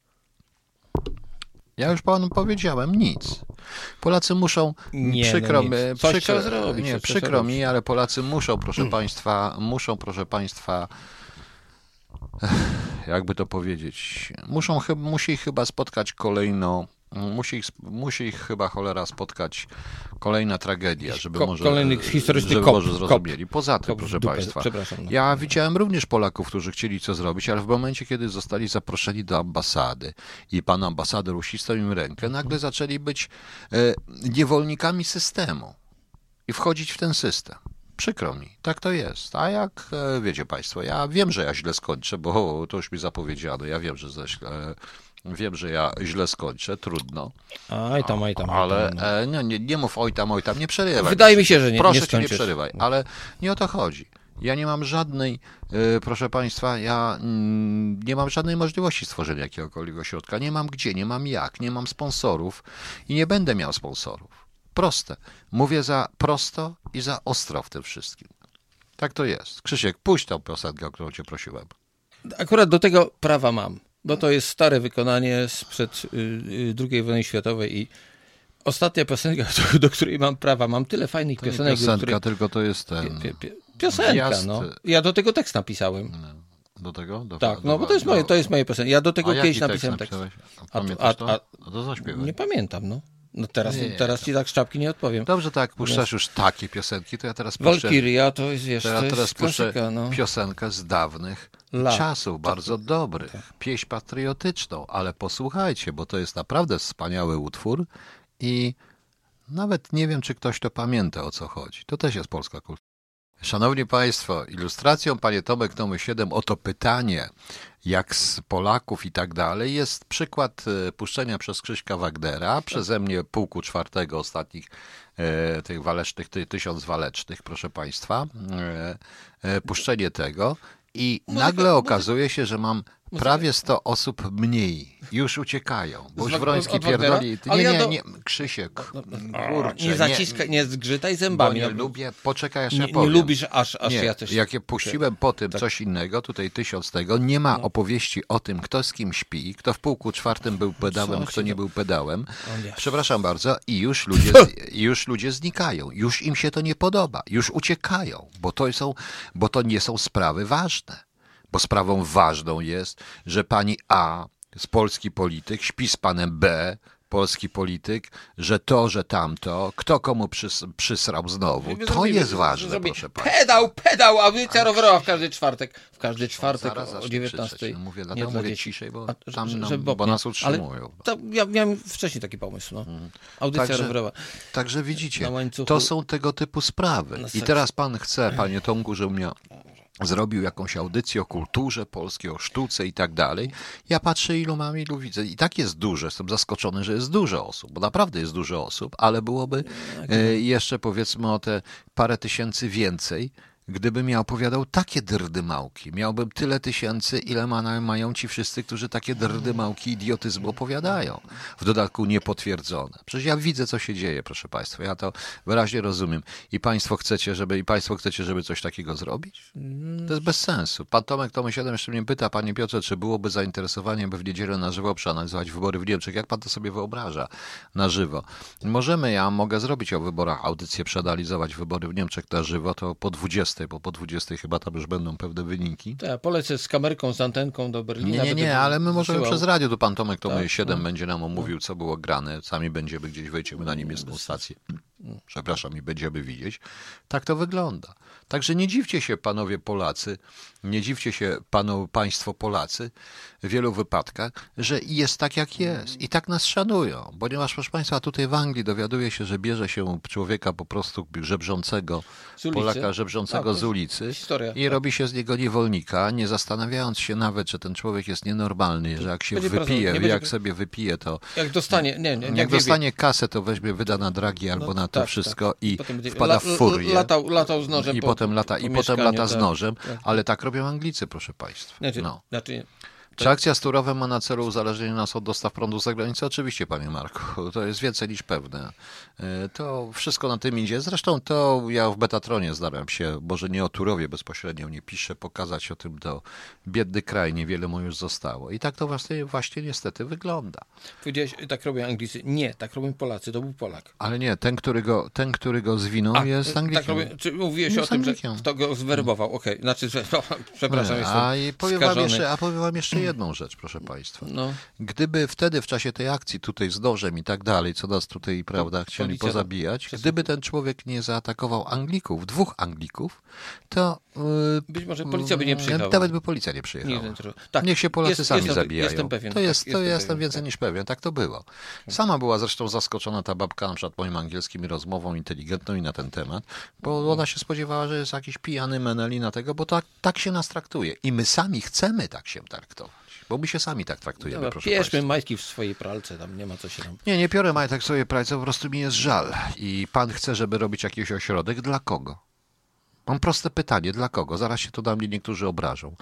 Ja już panu powiedziałem, nic. Polacy muszą, Nie, no przykro nic. mi, przykro, zrobić, nie, przykro mi, ale Polacy muszą, proszę państwa, muszą, proszę państwa, jakby to powiedzieć, muszą, musi ich chyba spotkać kolejno, musi ich, musi ich chyba cholera spotkać kolejna tragedia, żeby Ko- może, kolejny historyczny żeby kop, może kop. zrozumieli. Poza tym, Kop proszę dupę, państwa, przepraszam, no. ja widziałem również Polaków, którzy chcieli co zrobić, ale w momencie, kiedy zostali zaproszeni do ambasady i pan ambasador uścisnął im rękę, nagle zaczęli być e, niewolnikami systemu i wchodzić w ten system. Przykro mi, tak to jest. A jak e, wiecie Państwo, ja wiem, że ja źle skończę, bo to już mi zapowiedziano. Ja wiem, że ze, źle- wiem, że ja źle skończę, trudno. Aj tam, aj tam. Ale tam, no. e, nie, nie, nie mów oj tam, oj tam, nie przerywaj. Wydaje mi się, że nie- Proszę nie cię, nie przerywaj, ale nie o to chodzi. Ja nie mam żadnej, e, proszę Państwa, ja mm, nie mam żadnej możliwości stworzenia jakiegokolwiek ośrodka. Nie mam gdzie, nie mam jak, nie mam sponsorów i nie będę miał sponsorów. Proste. Mówię za prosto i za ostro w tym wszystkim. Tak to jest. Krzysiek, puść tą piosenkę, o którą cię prosiłem. Akurat do tego prawa mam, bo to jest stare wykonanie sprzed y, y, II wojny światowej i ostatnia piosenka, do, której mam prawa. Mam tyle fajnych To nie piosenek, do piosenka, których... tylko to jest ten... Pie, pie, piosenka, Wjazd- no. Ja do tego tekst napisałem. Do tego? Do, Tak, do- no bo to jest moje, to jest moje piosenka. Ja do tego A kiedyś napisałem tekst. A- a- to? a- No to zaśpiewaj. Nie pamiętam, no. No teraz, Nie, teraz ci tak z czapki nie odpowiem. Dobrze, tak, puszczasz już takie piosenki, to ja teraz puszczę, Walkiria to jest, to to ja jest teraz puszczę klasyka, no. piosenkę z dawnych Lat. Tak. czasów, bardzo dobrych. Pieśń patriotyczną, ale posłuchajcie, bo to jest naprawdę wspaniały utwór i nawet nie wiem, czy ktoś to pamięta, o co chodzi. To też jest polska kultura. Szanowni Państwo, ilustracją, panie Tomek, numer 7, oto pytanie, jak z Polaków i tak dalej, jest przykład e, puszczenia przez Krzyśka Wagnera, przeze mnie pułku czwartego ostatnich e, tych walecznych, ty, tysiąc walecznych, proszę Państwa, e, e, puszczenie tego. I nagle okazuje się, że mam prawie 100 osób mniej, już uciekają, bo Z już Wag- Wroński od Wagnera? pierdoli, nie, nie, nie, Krzysiek, kurczę, Nie zaciskaj, nie zgrzytaj zębami. nie no. lubię, poczekaj, aż nie, ja nie powiem. lubisz aż, aż Nie, ja też... jak ja puściłem po tym Tak. coś innego, tutaj tysiąc tego, nie ma opowieści o tym, kto z kim śpi, kto w pułku czwartym był pedałem, kto nie był pedałem. Nie. Przepraszam bardzo, i już ludzie, już ludzie znikają, już im się to nie podoba, już uciekają, bo to, są, bo to nie są sprawy ważne. Bo sprawą ważną jest, że pani A, z polski polityk, śpi z panem B, polski polityk, że to, że tamto, kto komu przys, przysrał znowu, to Zrobimy- jest ważne, zrobi- proszę państwa. Pedał, pedał, audycja rowerowa w każdy czwartek. W każdy czwartek o zacznę 19. krzyczeć. No mówię, dlatego dla mówię ciszej, bo A, tam nam- żeby bo nas utrzymują. Ale to ja miałem wcześniej taki pomysł, no. Audycja Także- rowerowa. Także widzicie, to są tego typu sprawy. I teraz pan chce, panie Tomku, żebym ja zrobił jakąś audycję o kulturze polskiej, o sztuce i tak dalej. Ja patrzę, ilu mam, ilu widzę. I tak jest dużo. Jestem zaskoczony, że jest dużo osób, bo naprawdę jest dużo osób, ale byłoby Tak, e, jeszcze powiedzmy o te parę tysięcy więcej, gdybym ja opowiadał takie drdymałki. Miałbym tyle tysięcy, ile ma, mają ci wszyscy, którzy takie drdymałki idiotyzmu opowiadają. W dodatku niepotwierdzone. Przecież ja widzę, co się dzieje, proszę Państwa. Ja to wyraźnie rozumiem. I Państwo chcecie, żeby, i Państwo chcecie, żeby coś takiego zrobić? To jest bez sensu. Pan Tomek Tomy 7 jeszcze mnie pyta, Panie Piotrze, czy byłoby zainteresowanie, by w niedzielę na żywo przeanalizować wybory w Niemczech? Jak Pan to sobie wyobraża na żywo? Możemy, ja mogę zrobić o wyborach audycję, przeanalizować wybory w Niemczech na żywo, to po 20, bo po 20 chyba tam już będą pewne wyniki. Ja polecę z kamerką, z antenką do Berlina. Nie, nie, nie, ale my możemy wysyłał. przez radio, tu pan Tomek Tomy Tak, 7 będzie nam omówił, co było grane, sami będziemy gdzieś, wejdziemy na niemiecką stację, przepraszam, i będziemy widzieć. Tak to wygląda. Także nie dziwcie się, panowie Polacy, nie dziwcie się, panu, państwo Polacy, w wielu wypadkach, że jest tak, jak jest i tak nas szanują, ponieważ, proszę państwa, tutaj w Anglii dowiaduje się, że bierze się człowieka po prostu żebrzącego. Polaka żebrzącego Tak, z ulicy historia, i tak. robi się z niego niewolnika, nie zastanawiając się nawet, że ten człowiek jest nienormalny, że jak się Będzie wypije, jak będzie- sobie wypije, to Jak dostanie, nie, nie, jak, jak dostanie kasę, to weźmie, wyda na dragi albo No, na to tak, wszystko tak. i Potem będzie wpada w furię. Latał, latał z nożem I po, potem lata, i potem lata z tak, nożem, tak. ale tak robią Anglicy, proszę Państwa. Znaczy, No. znaczy, Czy akcja z Turowem ma na celu uzależnienie nas od dostaw prądu z zagranicy? Oczywiście, panie Marku, to jest więcej niż pewne. E, To wszystko na tym idzie. Zresztą to ja w Betatronie zdaram się, może nie o Turowie bezpośrednio nie piszę, pokazać o tym to biedny kraj, niewiele mu już zostało. I tak to właśnie, właśnie niestety wygląda. powiedziałeś, tak robią Anglicy. Nie, tak robią Polacy, to był Polak. Ale nie, ten, który go, ten, który go zwinął A, jest Anglikiem. Tak robię, czy mówiłeś Jest o tym, że kto go zwerbował? Okej, znaczy zwerbował, przepraszam, Nie, jestem a, i powiem jeszcze, a powiem wam jeszcze jedną rzecz, proszę Państwa. No, Gdyby wtedy w czasie tej akcji tutaj z nożem i tak dalej, co nas tutaj, prawda, chcieli pozabijać, gdyby ten człowiek nie zaatakował Anglików, dwóch Anglików, to yy, być może policja by nie przyjechała. nawet by policja nie przyjechała. Nie, tak. Niech się Polacy Jest- sami jestem- zabijają. Jestem pewien. to jest, tak, to jestem pewien, więcej tak. niż pewien, tak to było. Sama była zresztą zaskoczona ta babka na przykład moim angielskim rozmową inteligentną i na ten temat, bo ona się spodziewała, że jest jakiś pijany menel i na tego, bo tak, tak się nas traktuje. I my sami chcemy tak się traktować, bo my się sami tak traktujemy, Dobra, proszę Państwa. majtki w swojej pralce, tam nie ma co się tam... Nie, nie piorę majtek sobie pracę, po prostu mi jest żal. I pan chce, żeby robić jakiś ośrodek. Dla kogo? Mam proste pytanie, dla kogo? Zaraz się to na mnie niektórzy obrażą.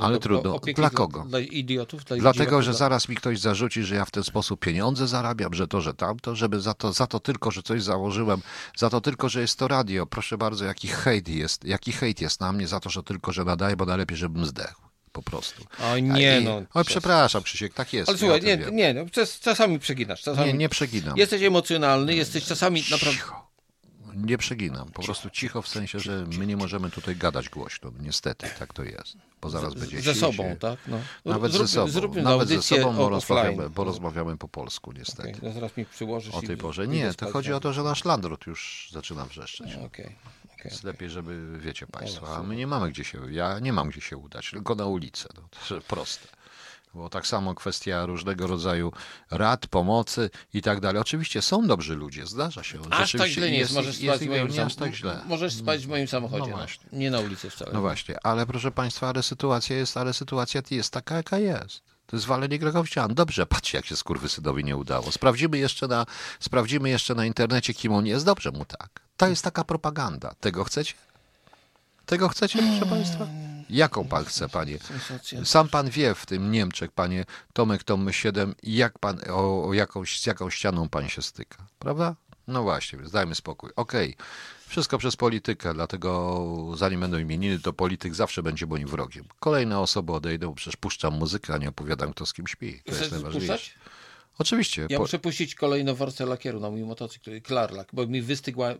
Ale trudno. Dla kogo? Dla idiotów? Dla Dlatego, że zaraz mi ktoś zarzuci, że ja w ten sposób pieniądze zarabiam, że to, że tamto, żeby za to, za to tylko, że coś założyłem, za to tylko, że jest to radio. Proszę bardzo, jaki hejt jest, jaki hejt jest na mnie za to, że tylko, że nadaję, bo najlepiej, żebym zdechł. Po prostu. O nie, I, no. Oj, przepraszam, Krzysiek, tak jest. Ale ja słuchaj, tym nie, nie, no, czas, czasami przeginasz. Czasami... nie, nie przeginam. Jesteś emocjonalny, jesteś czasami naprawdę... Cicho. Nie przeginam. Po prostu cicho w sensie, że my nie możemy tutaj gadać głośno. Niestety, tak to jest. Bo zaraz będzie Ze sobą, się- tak? No. Nawet Zróbmy- ze sobą. Nawet ze sobą, bo rozmawiamy, bo rozmawiamy po polsku, niestety. Okej, no zaraz mi przyłożysz O tej porze. Nie, to chodzi o to, że nasz landlord już zaczyna wrzeszczeć. Okej, okej. Jest lepiej, żeby, wiecie Państwo, a my nie mamy gdzie się, ja nie mam gdzie się udać, tylko na ulicę. No, to jest proste. Bo tak samo kwestia różnego rodzaju rad, pomocy i tak dalej. Oczywiście są dobrzy ludzie, zdarza się. Aż tak źle nie jest, możesz jest, spać w moim nie aż tak źle. Możesz spać w moim samochodzie. No No właśnie. Nie na ulicy wcale. No właśnie, ale proszę Państwa, ale sytuacja jest, ale sytuacja jest taka, jaka jest. To jest walenie grechów ścian. Dobrze, patrzcie, jak się skurwysynowi nie udało. Sprawdzimy jeszcze, na, sprawdzimy jeszcze na internecie, kim on jest. Dobrze mu tak. To jest taka propaganda. Tego chcecie? Tego chcecie, proszę Państwa? Jaką pan chce, panie? Sam pan wie w tym Niemczech, panie Tomek Tom 7, jak pan, o, o jakąś, z jaką ścianą pan się styka, prawda? No właśnie, więc dajmy spokój. Okej, wszystko przez politykę, dlatego zanim będą imieniny, to polityk zawsze będzie moim wrogiem. Kolejne osoby odejdą, przecież puszczam muzykę, a nie opowiadam, kto z kim śpi. To Chcesz jest najważniejsze. puszczać? Oczywiście. Ja po- muszę puścić kolejną warstwę lakieru na mój motocykl, Klarlak, bo mi wystygła y,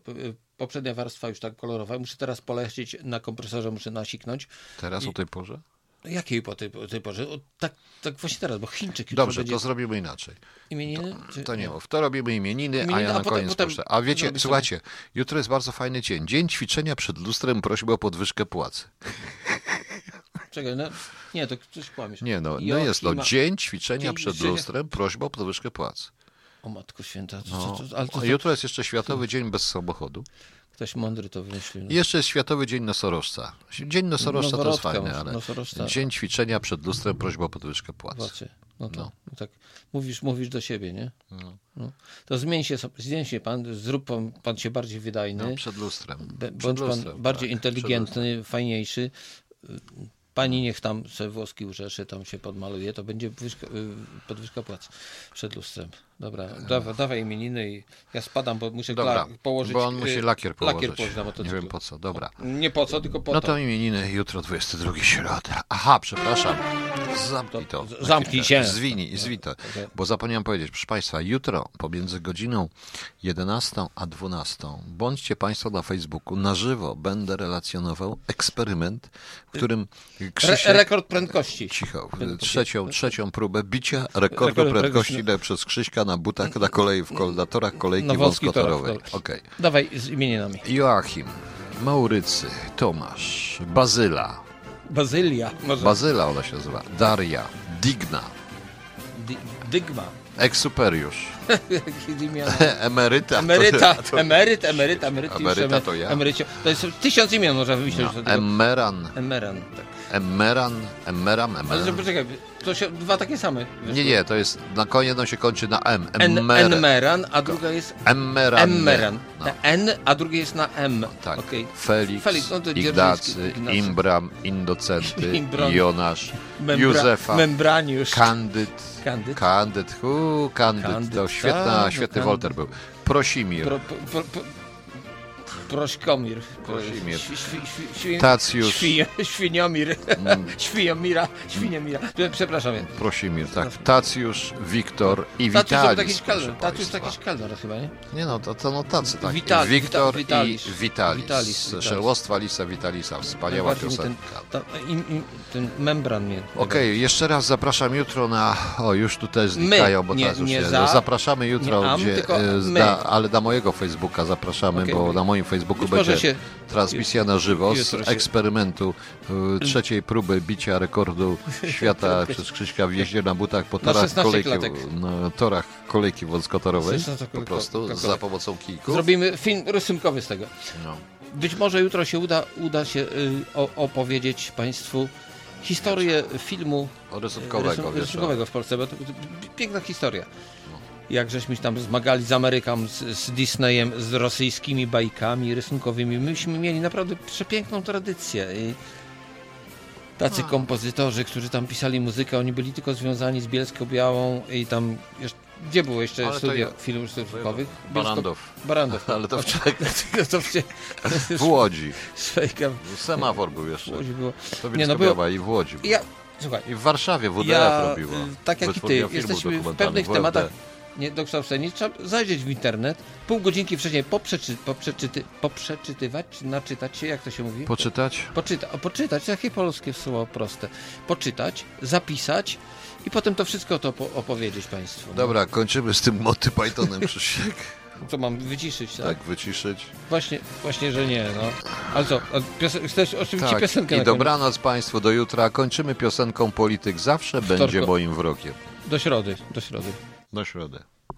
poprzednia warstwa już tak kolorowa. Muszę teraz polecieć na kompresorze, muszę nasiknąć. Teraz o tej porze? Jakiej po tej, po tej porze? O, tak, tak właśnie teraz, bo Chińczyk Dobrze, będzie to zrobimy inaczej. imieniny? Czy... To nie mów. To robimy imieniny, a Imieniny, ja a na potem- koniec potem proszę. A wiecie, słuchajcie, jutro jest bardzo fajny dzień. Dzień ćwiczenia przed lustrem, prośba o podwyżkę płacy. Czekaj, no, nie, to coś kłamiesz. Nie no, no jest to dzień ćwiczenia Dzień przed lustrem, prośba o podwyżkę płacy. O Matko Święta, to, No. to, to, ale to, jutro jest jeszcze Światowy Dzień bez samochodu. ktoś mądry to wymyślił. No. Jeszcze jest Światowy Dzień Nosorożca. Dzień Nosorożca to jest fajne, ale nosorożca. dzień ćwiczenia przed lustrem, prośba o podwyżkę płacy. Płacy. No to no. tak mówisz, mówisz do siebie, nie? No. To zmień się, zmień się pan, zrób pan, pan się bardziej wydajny, No, przed lustrem. be- Przed bądź pan lustrem, bardziej tak, inteligentny, fajniejszy. Pani niech tam se włoski urzeszy, tam się podmaluje, to będzie y, podwyżka płac przed lustrem. Dobra, dawa, dawaj imieniny i ja spadam, bo muszę Dobra, położyć... bo on musi y, lakier położyć. Lakier położyć na Nie wiem po co, dobra. Nie po co, tylko po No to. to imieniny jutro 22 środa. Aha, przepraszam. Zamknij to. zamknij się. Zwinij, zwij to. Bo zapomniałem powiedzieć, proszę Państwa, jutro pomiędzy godziną 11 a 12 bądźcie Państwo na Facebooku. Na żywo będę relacjonował eksperyment, w którym Re- Krzysiek... rekord prędkości. Cicho. Trzecią, trzecią próbę bicia rekordu Rekordu prędkości prędkości. przez Krzyśka na butach na kolei, w kol- na torach kolejki Na wąskotorowej. Okej. Dawaj z imieninami. Joachim, Maurycy, Tomasz, Bazyla, Bazylia. Może. Bazyla ona się nazywa, Daria, Digna, Di- Dygma. Eksuperiusz. Emeryta. Emeryta, To, emeryt, emeryt, emeryt. Emeryta to ja. Emerycio. To jest tysiąc imion można wymyślić. no. Emeran. Emeran, tak. Emeran. Emeram. Ale Emeran. poczekaj, to się dwa takie same. Nie, nie, to jest, na koniec jedno się kończy na M. Emmer. Enmeran, a druga jest Emmeran. Emmeran. No, Na N, a drugie jest na M. tak. Okej. Felix, Felix, no to Ignacy. Imbram, Indocenty, Imbron. Jonasz, Membra- Józefa, Membraniusz. Kandyd. Kandyd. Kandyd, hu, Kandyd, świetna, tak, świetny. Wolter był. Prosimir, Pro, pro, pro, Świ- świ- Tacjusz. Świ- Świniomir. Mm. Świniomira. Świniomira. Prze- Przepraszam. Prosimir, tak. Tacjusz, Wiktor i Witalis. Tatuś to jakiś kalor chyba, nie? Nie no, to, to no tacy, tak. Wital- Wiktor Wita- i. Vitalis, Vitalis. Szerłostwa Lisa Vitalisa. Wspaniała mi ten, piosenka. ta, ten membran mnie. Okej, jeszcze raz zapraszam jutro na. O, już tu też znikają, bo nie- teraz już nie za- zapraszamy jutro, nie am, gdzie. tylko e, my. zda, ale na mojego Facebooka zapraszamy, Okej, bo okej. na moim Facebooku Być może będzie się- transmisja na żywo z jutro się- eksperymentu e, trzeciej próby bicia rekordu świata przez Krzyśka w jeździe na butach po torach 16 kolejki, na torach kolejki wąskotorowej. 16 Po prostu za pomocą kijków. Zrobimy film rysunkowy z tego. No. Być może jutro się uda, uda się y, o, opowiedzieć Państwu historię filmu rysunkowego, rysun- wiesz, rysunkowego w Polsce, bo to, to piękna historia. Jak żeśmy tam zmagali z Ameryką, z, z Disneyem, z rosyjskimi bajkami rysunkowymi. Myśmy mieli naprawdę przepiękną tradycję. I tacy kompozytorzy, którzy tam pisali muzykę, oni byli tylko związani z Bielską-Białą i tam... Jeszcze, gdzie było jeszcze Ale to studio ja- filmów rysunkowych? Barandów. Barandów. Ale to w, No to w Łodzi. Szwejka Semafor był jeszcze. w Łodzi było. To Nie, no było- i w Łodzi. Ja, słuchaj, I w Warszawie WDF ja, robiło. tak jak i ty, jesteśmy w pewnych tematach niedokształceni. Trzeba zajrzeć w internet, pół godzinki wcześniej poprzeczy, poprzeczyty, poprzeczytywać, czy naczytać się, jak to się mówi? Poczytać? Poczyta, o, poczytać, jakie polskie słowo proste. Poczytać, zapisać i potem to wszystko to po, opowiedzieć Państwu. no. Dobra, kończymy z tym Monty Pythonem Krzysiek. Co mam wyciszyć, tak? Tak, wyciszyć. Właśnie, właśnie, że nie, no. Ale co, chcesz oczywiście Tak, piosenkę i dobranoc Państwu, do jutra. Kończymy piosenką Polityk zawsze będzie Wtorku. moim wrogiem. Do środy, do środy. Do środy.